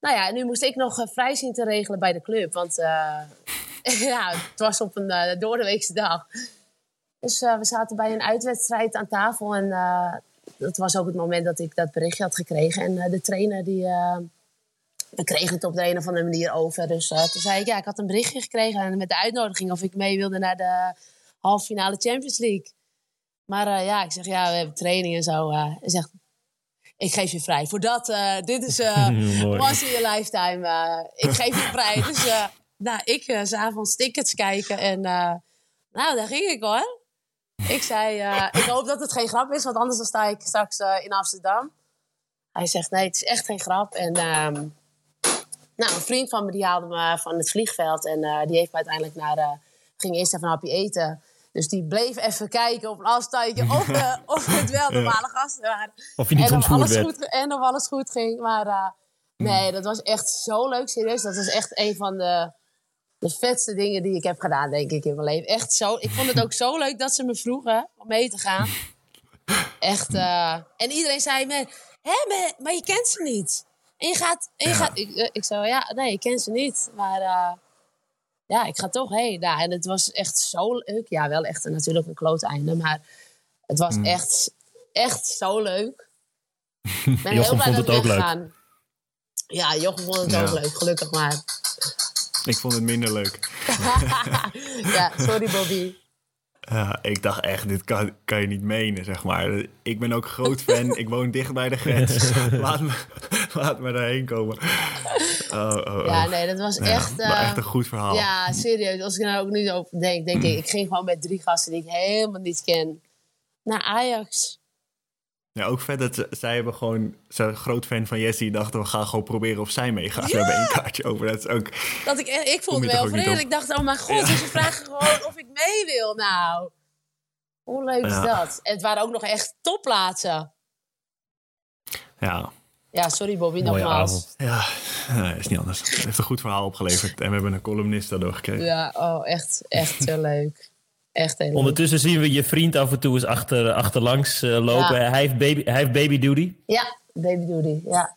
nou ja, nu moest ik nog uh, vrijzien te regelen bij de club. Want ja, het was op een doordeweekse dag. Dus we zaten bij een uitwedstrijd aan tafel. En dat was ook het moment dat ik dat berichtje had gekregen. En de trainer die... we kregen het op de een of andere manier over. Dus toen zei ik, ja, ik had een berichtje gekregen en met de uitnodiging of ik mee wilde naar de halve finale Champions League. Maar ja, ik zeg, ja, we hebben training en zo. Hij zegt, ik geef je vrij. Voor dat, uh, dit is uh, once in your lifetime. Uh, ik geef je vrij. Dus nou, ik uh, s'avonds tickets kijken. En nou, daar ging ik hoor. Ik zei, ik hoop dat het geen grap is. Want anders dan sta ik straks in Amsterdam. Hij zegt, nee, het is echt geen grap. En um, nou, een vriend van me die haalde me van het vliegveld. En die heeft me uiteindelijk naar... ging eerst even een hapje eten. Dus die bleef even kijken op een afstandje of, eh, of het wel normale gasten waren. Of je niet en, of alles werd. goed, en of alles goed ging. Maar eh, nee, dat was echt zo leuk, serieus. Dat was echt een van de, de vetste dingen die ik heb gedaan, denk ik, in mijn leven. Echt zo. Ik vond het ook zo leuk dat ze me vroegen om mee te gaan. Echt. eh, en iedereen zei me, hè, maar, maar je kent ze niet. En je gaat... En je gaat ik, eh, ik zei, ja, nee, ik ken ze niet. Maar eh, ja, ik ga toch heen. Nou, en het was echt zo leuk. Ja, wel echt een- natuurlijk een kloot einde. Maar het was echt, echt zo leuk. Ik ben heel Jochem blij vond dat het ook leuk. Ja, Jochem vond het Ja. ook leuk, gelukkig maar. Ik vond het minder leuk. ja, sorry Bobby. Ja, ik dacht echt, dit kan, kan je niet menen, zeg maar. Ik ben ook groot fan. ik woon dicht bij de grens. laat, me, laat me daarheen komen. Oh, oh, oh. Ja, nee, dat was Ja, echt... echt een goed verhaal. Ja, serieus. Als ik er nou ook niet over denk, denk ik... Ik ging gewoon met drie gasten die ik helemaal niet ken. Naar Ajax. Ja, ook vet dat ze, zij hebben gewoon... Ze groot fan van Jessie. dachten we gaan gewoon proberen of zij meegaan. We hebben één kaartje over. Dat is ook... Dat ik, ik heel ook niet vreemd. Ik dacht, oh mijn god, dus ze vragen gewoon of ik mee wil. Nou, hoe leuk is Ja. dat? En het waren ook nog echt topplaatsen. Ja, Ja, sorry Bobby, Mooie nogmaals. avond. ja nee, is niet anders. Het heeft een goed verhaal opgeleverd. En we hebben een columnist daardoor gekregen. Ja, oh, echt, echt heel leuk. Echt heel leuk. Ondertussen zien we je vriend af en toe eens achter, achterlangs eh, lopen. Ja. Hij, heeft baby, hij heeft baby duty. Ja, baby doody, ja.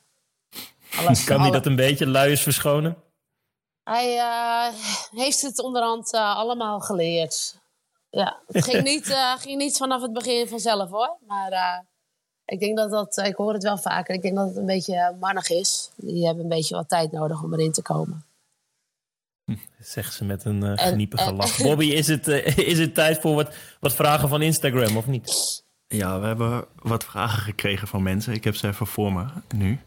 Alles, Kan hij dat een beetje luiers verschonen? Hij eh, heeft het onderhand eh, allemaal geleerd. Ja, het ging niet, eh, ging niet vanaf het begin vanzelf hoor. Maar eh, ik denk dat dat, ik hoor het wel vaker, ik denk dat het een beetje eh, mannig is. Die hebben een beetje wat tijd nodig om erin te komen. Zegt ze met een eh, En- geniepige en- lach. Bobby, is het, eh, is het tijd voor wat, wat vragen van Instagram of niet? Ja, we hebben wat vragen gekregen van mensen. Ik heb ze even voor me nu.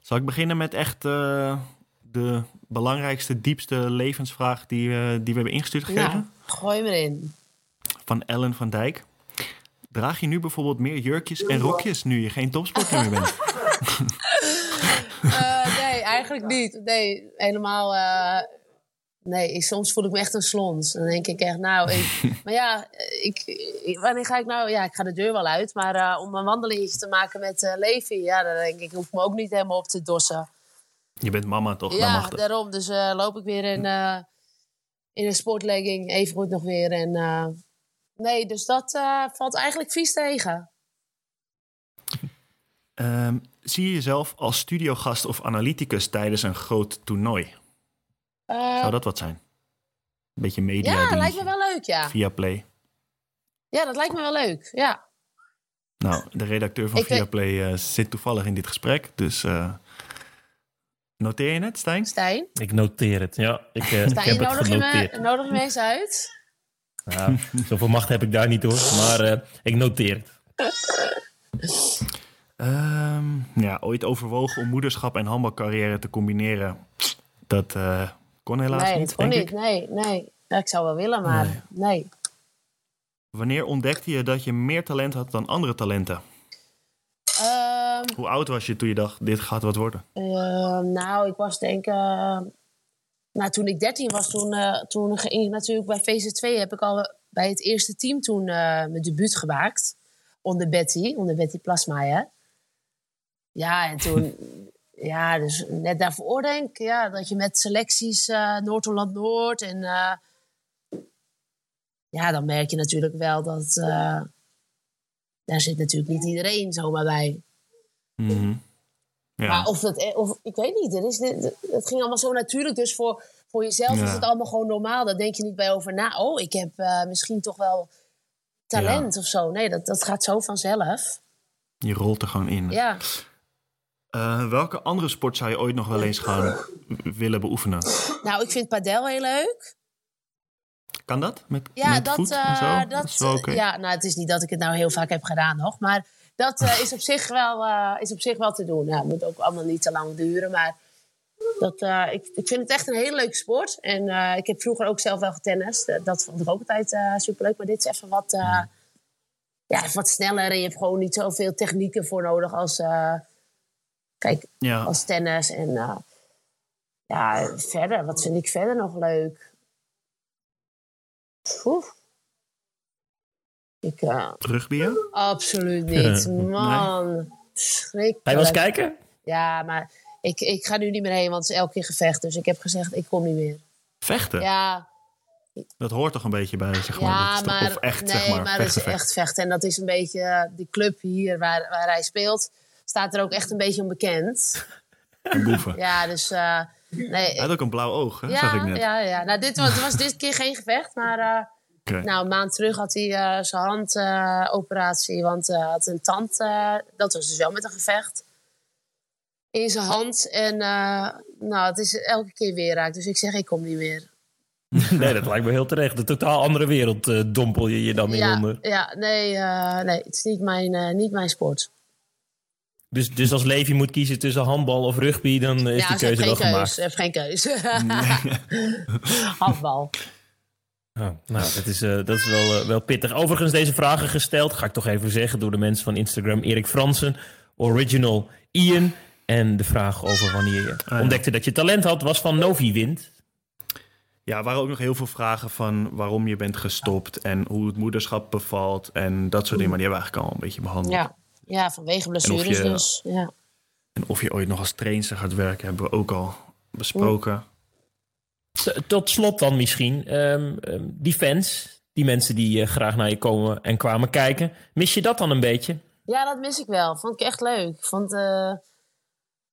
Zal ik beginnen met echt eh, de belangrijkste, diepste levensvraag die, eh, die we hebben ingestuurd gekregen? Nou, gooi hem erin. Van Ellen van Dijk. Draag je nu bijvoorbeeld meer jurkjes en rokjes nu je geen topsporter meer bent? Eh, nee, eigenlijk niet. Nee, helemaal. eh, nee, ik, soms voel ik me echt een slons. Dan denk ik echt, nou. Ik, maar ja, ik, ik- wanneer ga ik nou? Ja, ik ga de deur wel uit. Maar eh, om een wandelingetje te maken met Levi, ja, dan denk ik, ik hoef me ook niet helemaal op te dossen. Je bent mama toch? Ja, daarom. Dus loop ik weer in, in een sportlegging, even goed nog weer. En, nee, dus dat eh, valt eigenlijk vies tegen. Ehm, zie je jezelf als studiogast of analyticus tijdens een groot toernooi? Eh, Zou dat wat zijn? Een beetje media ja, dingetje lijkt me wel leuk, ja. via Play. Ja, dat lijkt me wel leuk, ja. Nou, de redacteur van Viaplay eh, zit toevallig in dit gesprek. Dus eh, noteer je het, Stijn? Stijn? Ik noteer het, ja. Ik, eh, ik Stijn, heb het nodig je, me, genoteerd. nodig je me eens uit? Ja, zoveel macht heb ik daar niet hoor. Maar eh, ik noteer het. Ehm, ja, ooit overwogen om moederschap en handbalcarrière te combineren. Dat eh, kon helaas nee, niet, denk niet. ik. Nee, nee. Ja, ik zou wel willen, maar nee. Wanneer ontdekte je dat je meer talent had dan andere talenten? Ehm, Hoe oud was je toen je dacht, dit gaat wat worden? ehm, nou, ik was denk ik... nou, toen ik 13 was, toen, eh, toen ging ik natuurlijk bij VZ2... heb ik al bij het eerste team toen eh, mijn debuut gemaakt. Onder Betty, onder Betty Plasmaier. Ja, en toen... ja, dus net daarvoor denk ik... Ja, dat je met selecties eh Noord-Holland-Noord en... eh, ja, dan merk je natuurlijk wel dat... daar zit natuurlijk niet iedereen zomaar bij. Mhm. Ja. Maar of dat, of, ik weet niet, er is, het ging allemaal zo natuurlijk. Dus voor, voor jezelf Ja. is het allemaal gewoon normaal. Daar denk je niet bij over na. Oh, ik heb eh, misschien toch wel talent of zo. Nee, dat, dat gaat zo vanzelf. Je rolt er gewoon in. Ja. Eh, welke andere sport zou je ooit nog wel eens gaan willen beoefenen? Nou, ik vind padel heel leuk. Kan dat? Met, Ja, met dat, voet en eh, zo? dat, ja, nou, het is niet dat ik het nou heel vaak heb gedaan nog, maar dat eh, is, op zich wel, eh, is op zich wel te doen. Ja, het moet ook allemaal niet te lang duren, maar dat, eh, ik, ik vind het echt een hele leuke sport. En ik heb vroeger ook zelf wel getennist. Dat vond ik ook altijd superleuk, maar dit is even wat, ja, even wat sneller en je hebt gewoon niet zoveel technieken voor nodig als, kijk, Ja. als tennis. En ja, verder, wat vind ik verder nog leuk? Oeh. Ik, uh, ja? Absoluut niet. Man. Schrikkelijk. Je wel eens kijken? Ja, maar ik, ik ga nu niet meer heen, want het is elke keer gevecht. Dus ik heb gezegd, ik kom niet meer. Vechten? Ja. Dat hoort toch een beetje bij, zeg maar. Ja, dat is toch- maar, of echt, nee, zeg maar, maar het is vechten, echt vechten. En dat is een beetje, eh, die club hier waar, waar hij speelt, staat er ook echt een beetje onbekend. En boeven. Ja, dus eh, nee. Hij had ook een blauw oog, hè? zag ik net. ja, ja. Nou, dit was, het was dit keer geen gevecht, maar eh, nou, een maand terug had hij eh, zijn handoperatie, want hij had een tand, eh, dat was dus wel met een gevecht, in zijn hand. En eh, nou, het is elke keer weer raakt, dus ik zeg, ik kom niet meer. Nee, dat lijkt me heel terecht. Een totaal andere wereld eh, dompel je je dan in Ja, onder. ja nee, eh, nee, het is niet mijn, eh, niet mijn sport. Dus, dus als Levi moet kiezen tussen handbal of rugby, dan eh, is ja, die keuze wel keus. gemaakt. Ze heeft geen keus. Handbal. Oh, nou, dat is, eh, dat is wel, eh, wel pittig. Overigens, deze vragen gesteld, ga ik toch even zeggen, door de mensen van Instagram. Erik Fransen, Original Ian. En de vraag over wanneer je ja. ontdekte dat je talent had, was van Novi Wind. Ja, er waren ook nog heel veel vragen van waarom je bent gestopt en hoe het moederschap bevalt en dat soort dingen. Maar die hebben we eigenlijk al een beetje behandeld. Ja. ja, vanwege blessures je- dus. Ja. En of je ooit nog als trainster gaat werken, hebben we ook al besproken. T- Tot slot dan misschien, ehm, ehm, die fans, die mensen die eh, graag naar je komen en kwamen kijken. Mis je dat dan een beetje? ja, dat mis ik wel. Vond ik echt leuk. Vond, eh,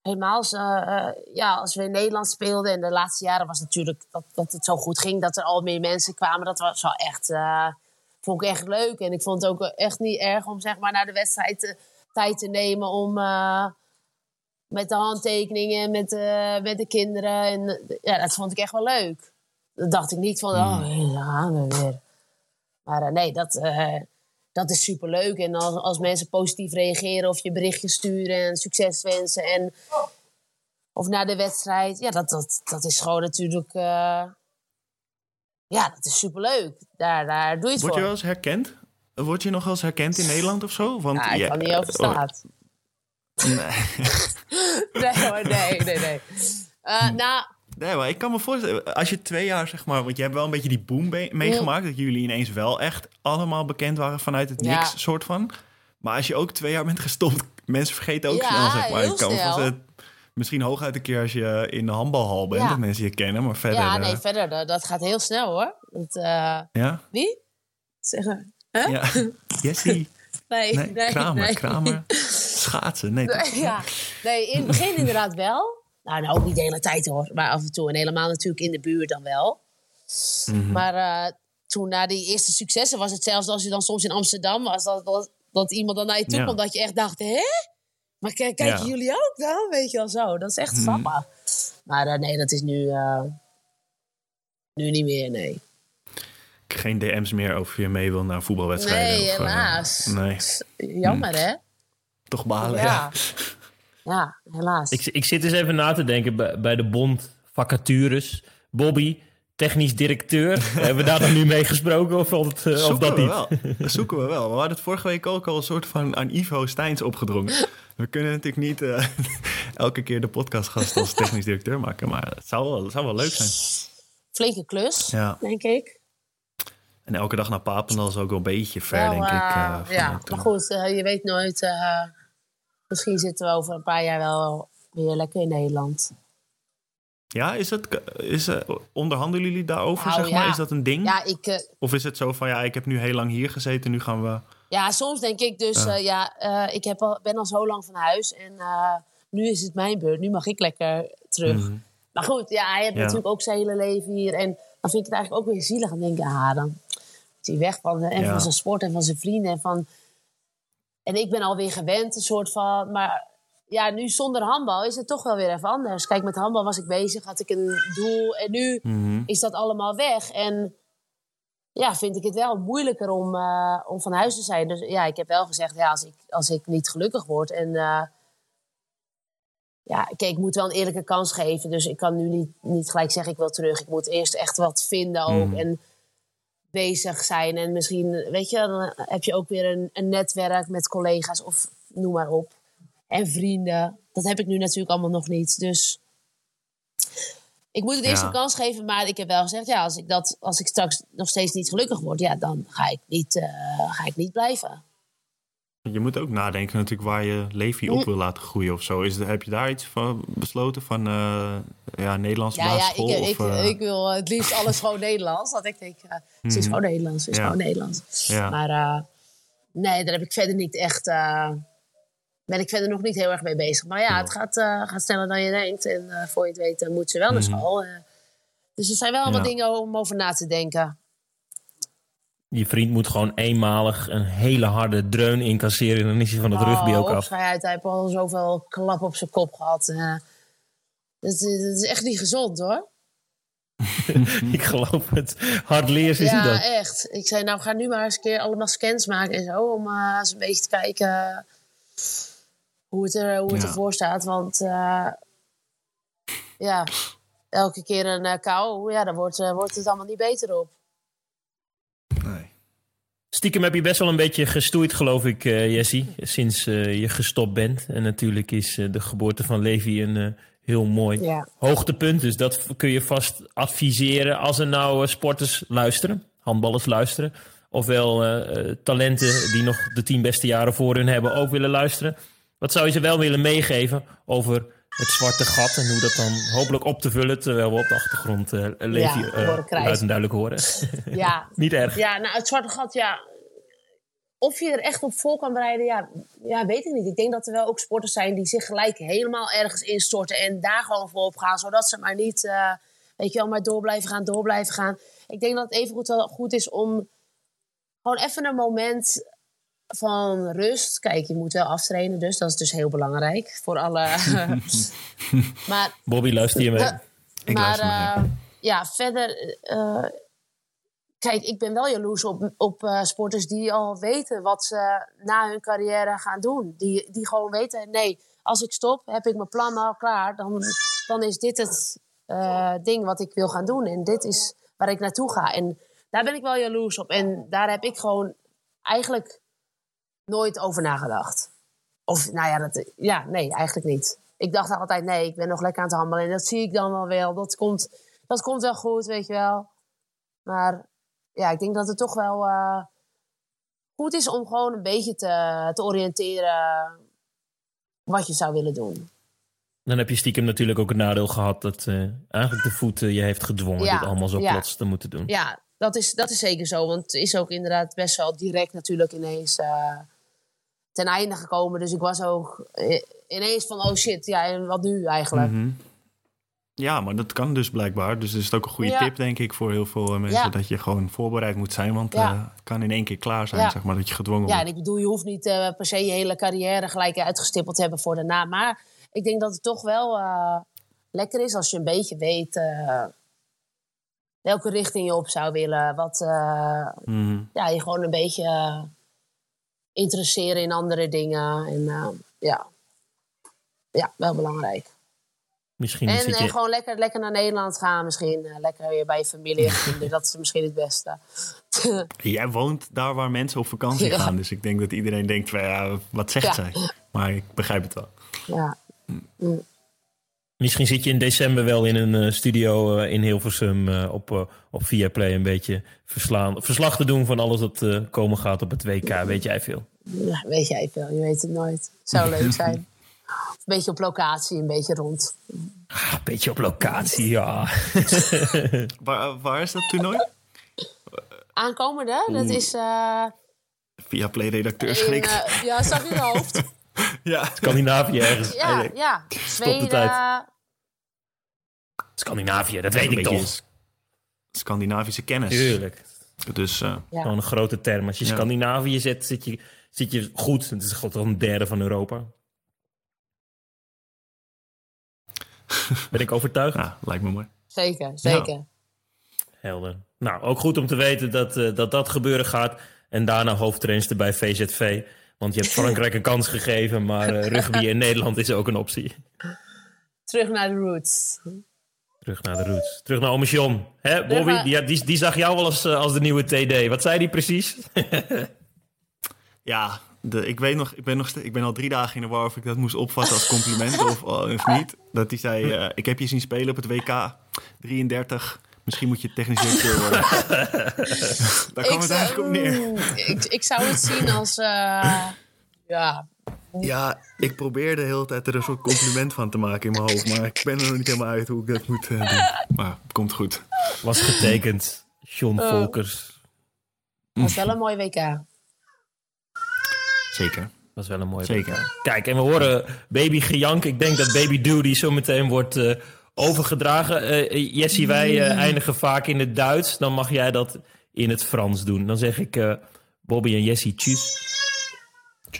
helemaal als, eh, eh, ja, als we in Nederland speelden. En de laatste jaren was natuurlijk dat, dat het zo goed ging. Dat er al meer mensen kwamen. Dat was wel echt, eh, vond ik echt leuk. En ik vond het ook echt niet erg om zeg maar, naar de wedstrijd tijd te nemen om... met de handtekeningen, met, de met de kinderen. En, ja, dat vond ik echt wel leuk. Dan dacht ik niet van, oh, daar gaan we weer. Maar eh, nee, dat, eh, dat is superleuk. En als, als mensen positief reageren of je berichtjes sturen en succes wensen. En, of na de wedstrijd. Ja, dat, dat, dat is gewoon natuurlijk... eh, ja, dat is superleuk. Daar, daar doe je het Word je voor. wel eens herkend? Word je nog wel eens herkend in Nederland of zo? Want Ja, ik ja, kan niet over oh. Nee. Nee hoor, nee, nee, nee. Eh, nou, Nee, maar ik kan me voorstellen, als je twee jaar zeg maar, want je hebt wel een beetje die boom meegemaakt, dat jullie ineens wel echt allemaal bekend waren vanuit het Ja. niks, soort van. Maar als je ook twee jaar bent gestopt, mensen vergeten ook Ja, snel, zeg maar. heel Ik kan me snel. voorstellen, misschien hooguit een keer als je in de handbalhal bent, Ja. dat mensen je kennen, maar verder. ja, eh, nee, verder, dat, dat gaat heel snel hoor. Dat, eh, ja? wie? Zeggen. Huh? Ja. Jessie. Nee, Nee, nee, Kramer, nee. Kramer. Schaatsen, nee. ja. nee, in het begin inderdaad wel. Nou, nou, ook niet de hele tijd hoor. Maar af en toe. En helemaal natuurlijk in de buurt dan wel. Mhm. Maar eh, toen na die eerste successen was het zelfs als je dan soms in Amsterdam was... dat, dat, dat iemand dan naar je toe Ja. kwam dat je echt dacht... hè? Maar kijken Ja. Jullie ook dan? Weet je wel zo. Dat is echt grappig. Maar eh, nee, dat is nu... eh, nu niet meer, nee. Geen DM's meer over je mee wil naar voetbalwedstrijden. Nee, of, helaas. nee, Jammer, hè? Toch balen, ja. Ja. Ja, helaas. Ik, ik zit eens even na te denken bij, bij de bond vacatures. Bobby, technisch directeur. Hebben we daar dan nu mee gesproken of, het, eh, of dat we niet? wel. Dat zoeken we wel. We hadden het vorige week ook al een soort van aan Ivo Steins opgedrongen. We kunnen natuurlijk niet eh, elke keer de podcastgast als technisch directeur maken. Maar het zou wel, het zou wel leuk zijn. Flinke klus, Ja. denk ik. En elke dag naar Papendal is ook wel een beetje ver, denk ik. eh, ja, maar goed, je weet nooit. Misschien zitten we over een paar jaar wel weer lekker in Nederland. Ja, is het, is, eh, onderhandelen jullie daarover, Nou, zeg maar? Is dat een ding? Ja, ik, eh, Of is het zo van, ja, ik heb nu heel lang hier gezeten, nu gaan we... ja soms denk ik dus, Ja. eh, ik heb al, ben al zo lang van huis en nu is het mijn beurt. Nu mag ik lekker terug. Mhm. Maar goed, ja, hij heeft Ja. natuurlijk ook zijn hele leven hier. En dan vind ik het eigenlijk ook weer zielig. Dan denk ik, ah, dan is hij weg van, en Ja. van zijn sport en van zijn vrienden. En, van... en ik ben alweer gewend, een soort van... Maar ja, nu zonder handbal is het toch wel weer even anders. Kijk, met handbal was ik bezig, had ik een doel. En nu Mhm. is dat allemaal weg. En ja, vind ik het wel moeilijker om, eh, om van huis te zijn. Dus ja, ik heb wel gezegd, ja, als ik, als ik niet gelukkig word en... eh, ja, kijk, ik moet wel een eerlijke kans geven. Dus ik kan nu niet, niet gelijk zeggen, ik wil terug. Ik moet eerst echt wat vinden ook. Mhm. En bezig zijn. En misschien, weet je, dan heb je ook weer een, een netwerk met collega's of noem maar op. En vrienden. Dat heb ik nu natuurlijk allemaal nog niet. Dus ik moet het eerst Ja. een kans geven, maar ik heb wel gezegd, ja, als ik, dat, als ik straks nog steeds niet gelukkig word, ja, dan ga ik niet, eh, ga ik niet blijven. Je moet ook nadenken natuurlijk waar je Levi op wil laten groeien of zo. Is, heb je daar iets van besloten van eh ja, Nederlandse Ja, ja, basisschool? ik, of, ik, eh, ik wil het liefst alles gewoon Nederlands. Dat ik denk, het is gewoon Nederlands, het is Ja. gewoon Nederlands. Ja. Maar nee, daar heb ik verder niet echt, ben ik verder nog niet heel erg mee bezig. Maar ja, het gaat, gaat sneller dan je denkt. En voor je het weet moet ze wel naar school. eh. dus er zijn wel allemaal Ja. dingen om over na te denken. Je vriend moet gewoon eenmalig een hele harde dreun incasseren. En dan is hij van het rugby ook af. uit, hij heeft al zoveel klap op zijn kop gehad. eh. dat, is- dat is echt niet gezond hoor. Ik geloof het. Hardleers is hij ja, dan. echt. Ik zei, nou ga nu maar eens een keer allemaal scans maken en zo. Om eh, eens een beetje te kijken hoe het, er, hoe het Ja. ervoor staat. Want eh, ja, elke keer een eh, kou, ja, daar wordt, wordt het allemaal niet beter op. nee. Stiekem heb je best wel een beetje gestoeid, geloof ik, eh Jessie. Sinds eh, je gestopt bent. En natuurlijk is eh, de geboorte van Levi een heel mooi Ja. hoogtepunt. Dus dat kun je vast adviseren als er nou sporters luisteren. Handballers luisteren. Ofwel talenten die nog de tien beste jaren voor hun hebben ook willen luisteren. Wat zou je ze wel willen meegeven over het zwarte gat en hoe dat dan hopelijk op te vullen terwijl we op de achtergrond eh Levi Ja, luid en duidelijk horen. Ja, Niet erg. Ja, nou, het zwarte gat, ja. Of je er echt op vol kan bereiden, ja, ja, weet ik niet. Ik denk dat er wel ook sporters zijn die zich gelijk helemaal ergens instorten en daar gewoon voor op gaan, zodat ze maar niet, eh, weet je wel, maar door blijven gaan, door blijven gaan. Ik denk dat het even goed, wel goed is om gewoon even een moment van rust. Kijk, je moet wel aftrainen, dus dat is dus heel belangrijk voor alle. maar Bobby, luister je mee? Ik maar luister mee. eh, ja, verder. eh, kijk, ik ben wel jaloers op, op eh, sporters die al weten wat ze na hun carrière gaan doen. Die, die gewoon weten: nee, als ik stop, heb ik mijn plan al klaar. Dan, dan is dit het eh, ding wat ik wil gaan doen. En dit is waar ik naartoe ga. En daar ben ik wel jaloers op. En daar heb ik gewoon eigenlijk nooit over nagedacht. Of, nou ja, dat, ja, nee, eigenlijk niet. Ik dacht altijd, nee, ik ben nog lekker aan het handelen. En dat zie ik dan wel wel. Dat komt, dat komt wel goed, weet je wel. Maar ja, ik denk dat het toch wel eh, goed is om gewoon een beetje te, te oriënteren wat je zou willen doen. Dan heb je stiekem natuurlijk ook het nadeel gehad dat eh, eigenlijk de voet eh, je heeft gedwongen Ja, dit allemaal zo ja. plots te moeten doen. Ja, dat is, dat is zeker zo. Want het is ook inderdaad best wel direct natuurlijk ineens eh, ten einde gekomen. Dus ik was ook eh, ineens van, oh shit, ja, en wat nu eigenlijk? Mhm. Ja, maar dat kan dus blijkbaar. Dus dat is ook een goede Ja. tip, denk ik, voor heel veel eh, mensen. Ja. Dat je gewoon voorbereid moet zijn. Want Ja. eh, het kan in één keer klaar zijn, zeg maar, dat je gedwongen Ja, en wordt. ik bedoel, je hoeft niet per se je hele carrière gelijk uitgestippeld te hebben voor daarna. Maar ik denk dat het toch wel lekker is als je een beetje weet welke richting je op zou willen. Wat Mhm. ja, je gewoon een beetje interesseren in andere dingen. En eh, ja. ja, wel belangrijk. Misschien En, en je... gewoon lekker, lekker naar Nederland gaan misschien. eh, lekker weer bij je familie en dat is misschien het beste. Jij woont daar waar mensen op vakantie Ja. gaan. Dus ik denk dat iedereen denkt, van, ja, wat zegt Ja. zij? Maar ik begrijp het wel. ja. Misschien zit je in december wel in een eh, studio eh, in Hilversum eh, op, op Viaplay een beetje verslaan, verslag te doen van alles dat komen gaat op het WK. Weet jij veel? Ja, weet jij veel, je weet het nooit. Zou leuk zijn. Een beetje op locatie, een beetje rond. Ah, een beetje op locatie, ja. Waar, waar is dat toernooi? Aankomende, dat is uh, Via Play-redacteur in, schrikt. ja, zag je je hoofd? ja. Scandinavië ergens. Ja, ja. de Zweden, tijd. Scandinavië, dat weet ik toch. Scandinavische kennis. Tuurlijk. Dus eh, Ja. Gewoon een grote term. Als je Ja. Scandinavië zet, zit je, zit je goed. Het is gewoon toch een derde van Europa. Ben ik overtuigd? ja, lijkt me mooi. Zeker, zeker. Helder. Nou, ook goed om te weten dat eh, dat, dat gebeuren gaat. En daarna hoofdtrainster bij VZV. Want je hebt Frankrijk een kans gegeven, maar eh, rugby in Nederland is ook een optie. Terug naar de roots. Terug naar de roots. Terug naar Ome John. Hè, Bobby, die, die, die zag jou wel als, eh, als de nieuwe TD. Wat zei die precies? Ja, de, ik weet nog, ik ben, nog ik ben al drie dagen in de war of ik dat moest opvatten als compliment of, of niet. Dat hij zei, eh, ik heb je zien spelen op het WK, 33, misschien moet je technisch directeur worden. Daar kwam het zou- eigenlijk op neer. Ik, ik zou het zien als... eh, ja, Ja, ik probeerde de hele tijd er een soort compliment van te maken in mijn hoofd, maar ik ben er nog niet helemaal uit hoe ik dat moet eh, doen. Maar het komt goed. Was getekend. John Oh. Volkers. was wel een mooi WK. Zeker. Was wel een mooi Zeker. WK. Kijk, en we horen baby gejank. Ik denk dat baby Doody zo meteen wordt eh, overgedragen. Eh Jessie, wij eh, eindigen vaak in het Duits. Dan mag jij dat in het Frans doen. Dan zeg ik eh, Bobby en Jessie, tjus.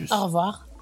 Au revoir.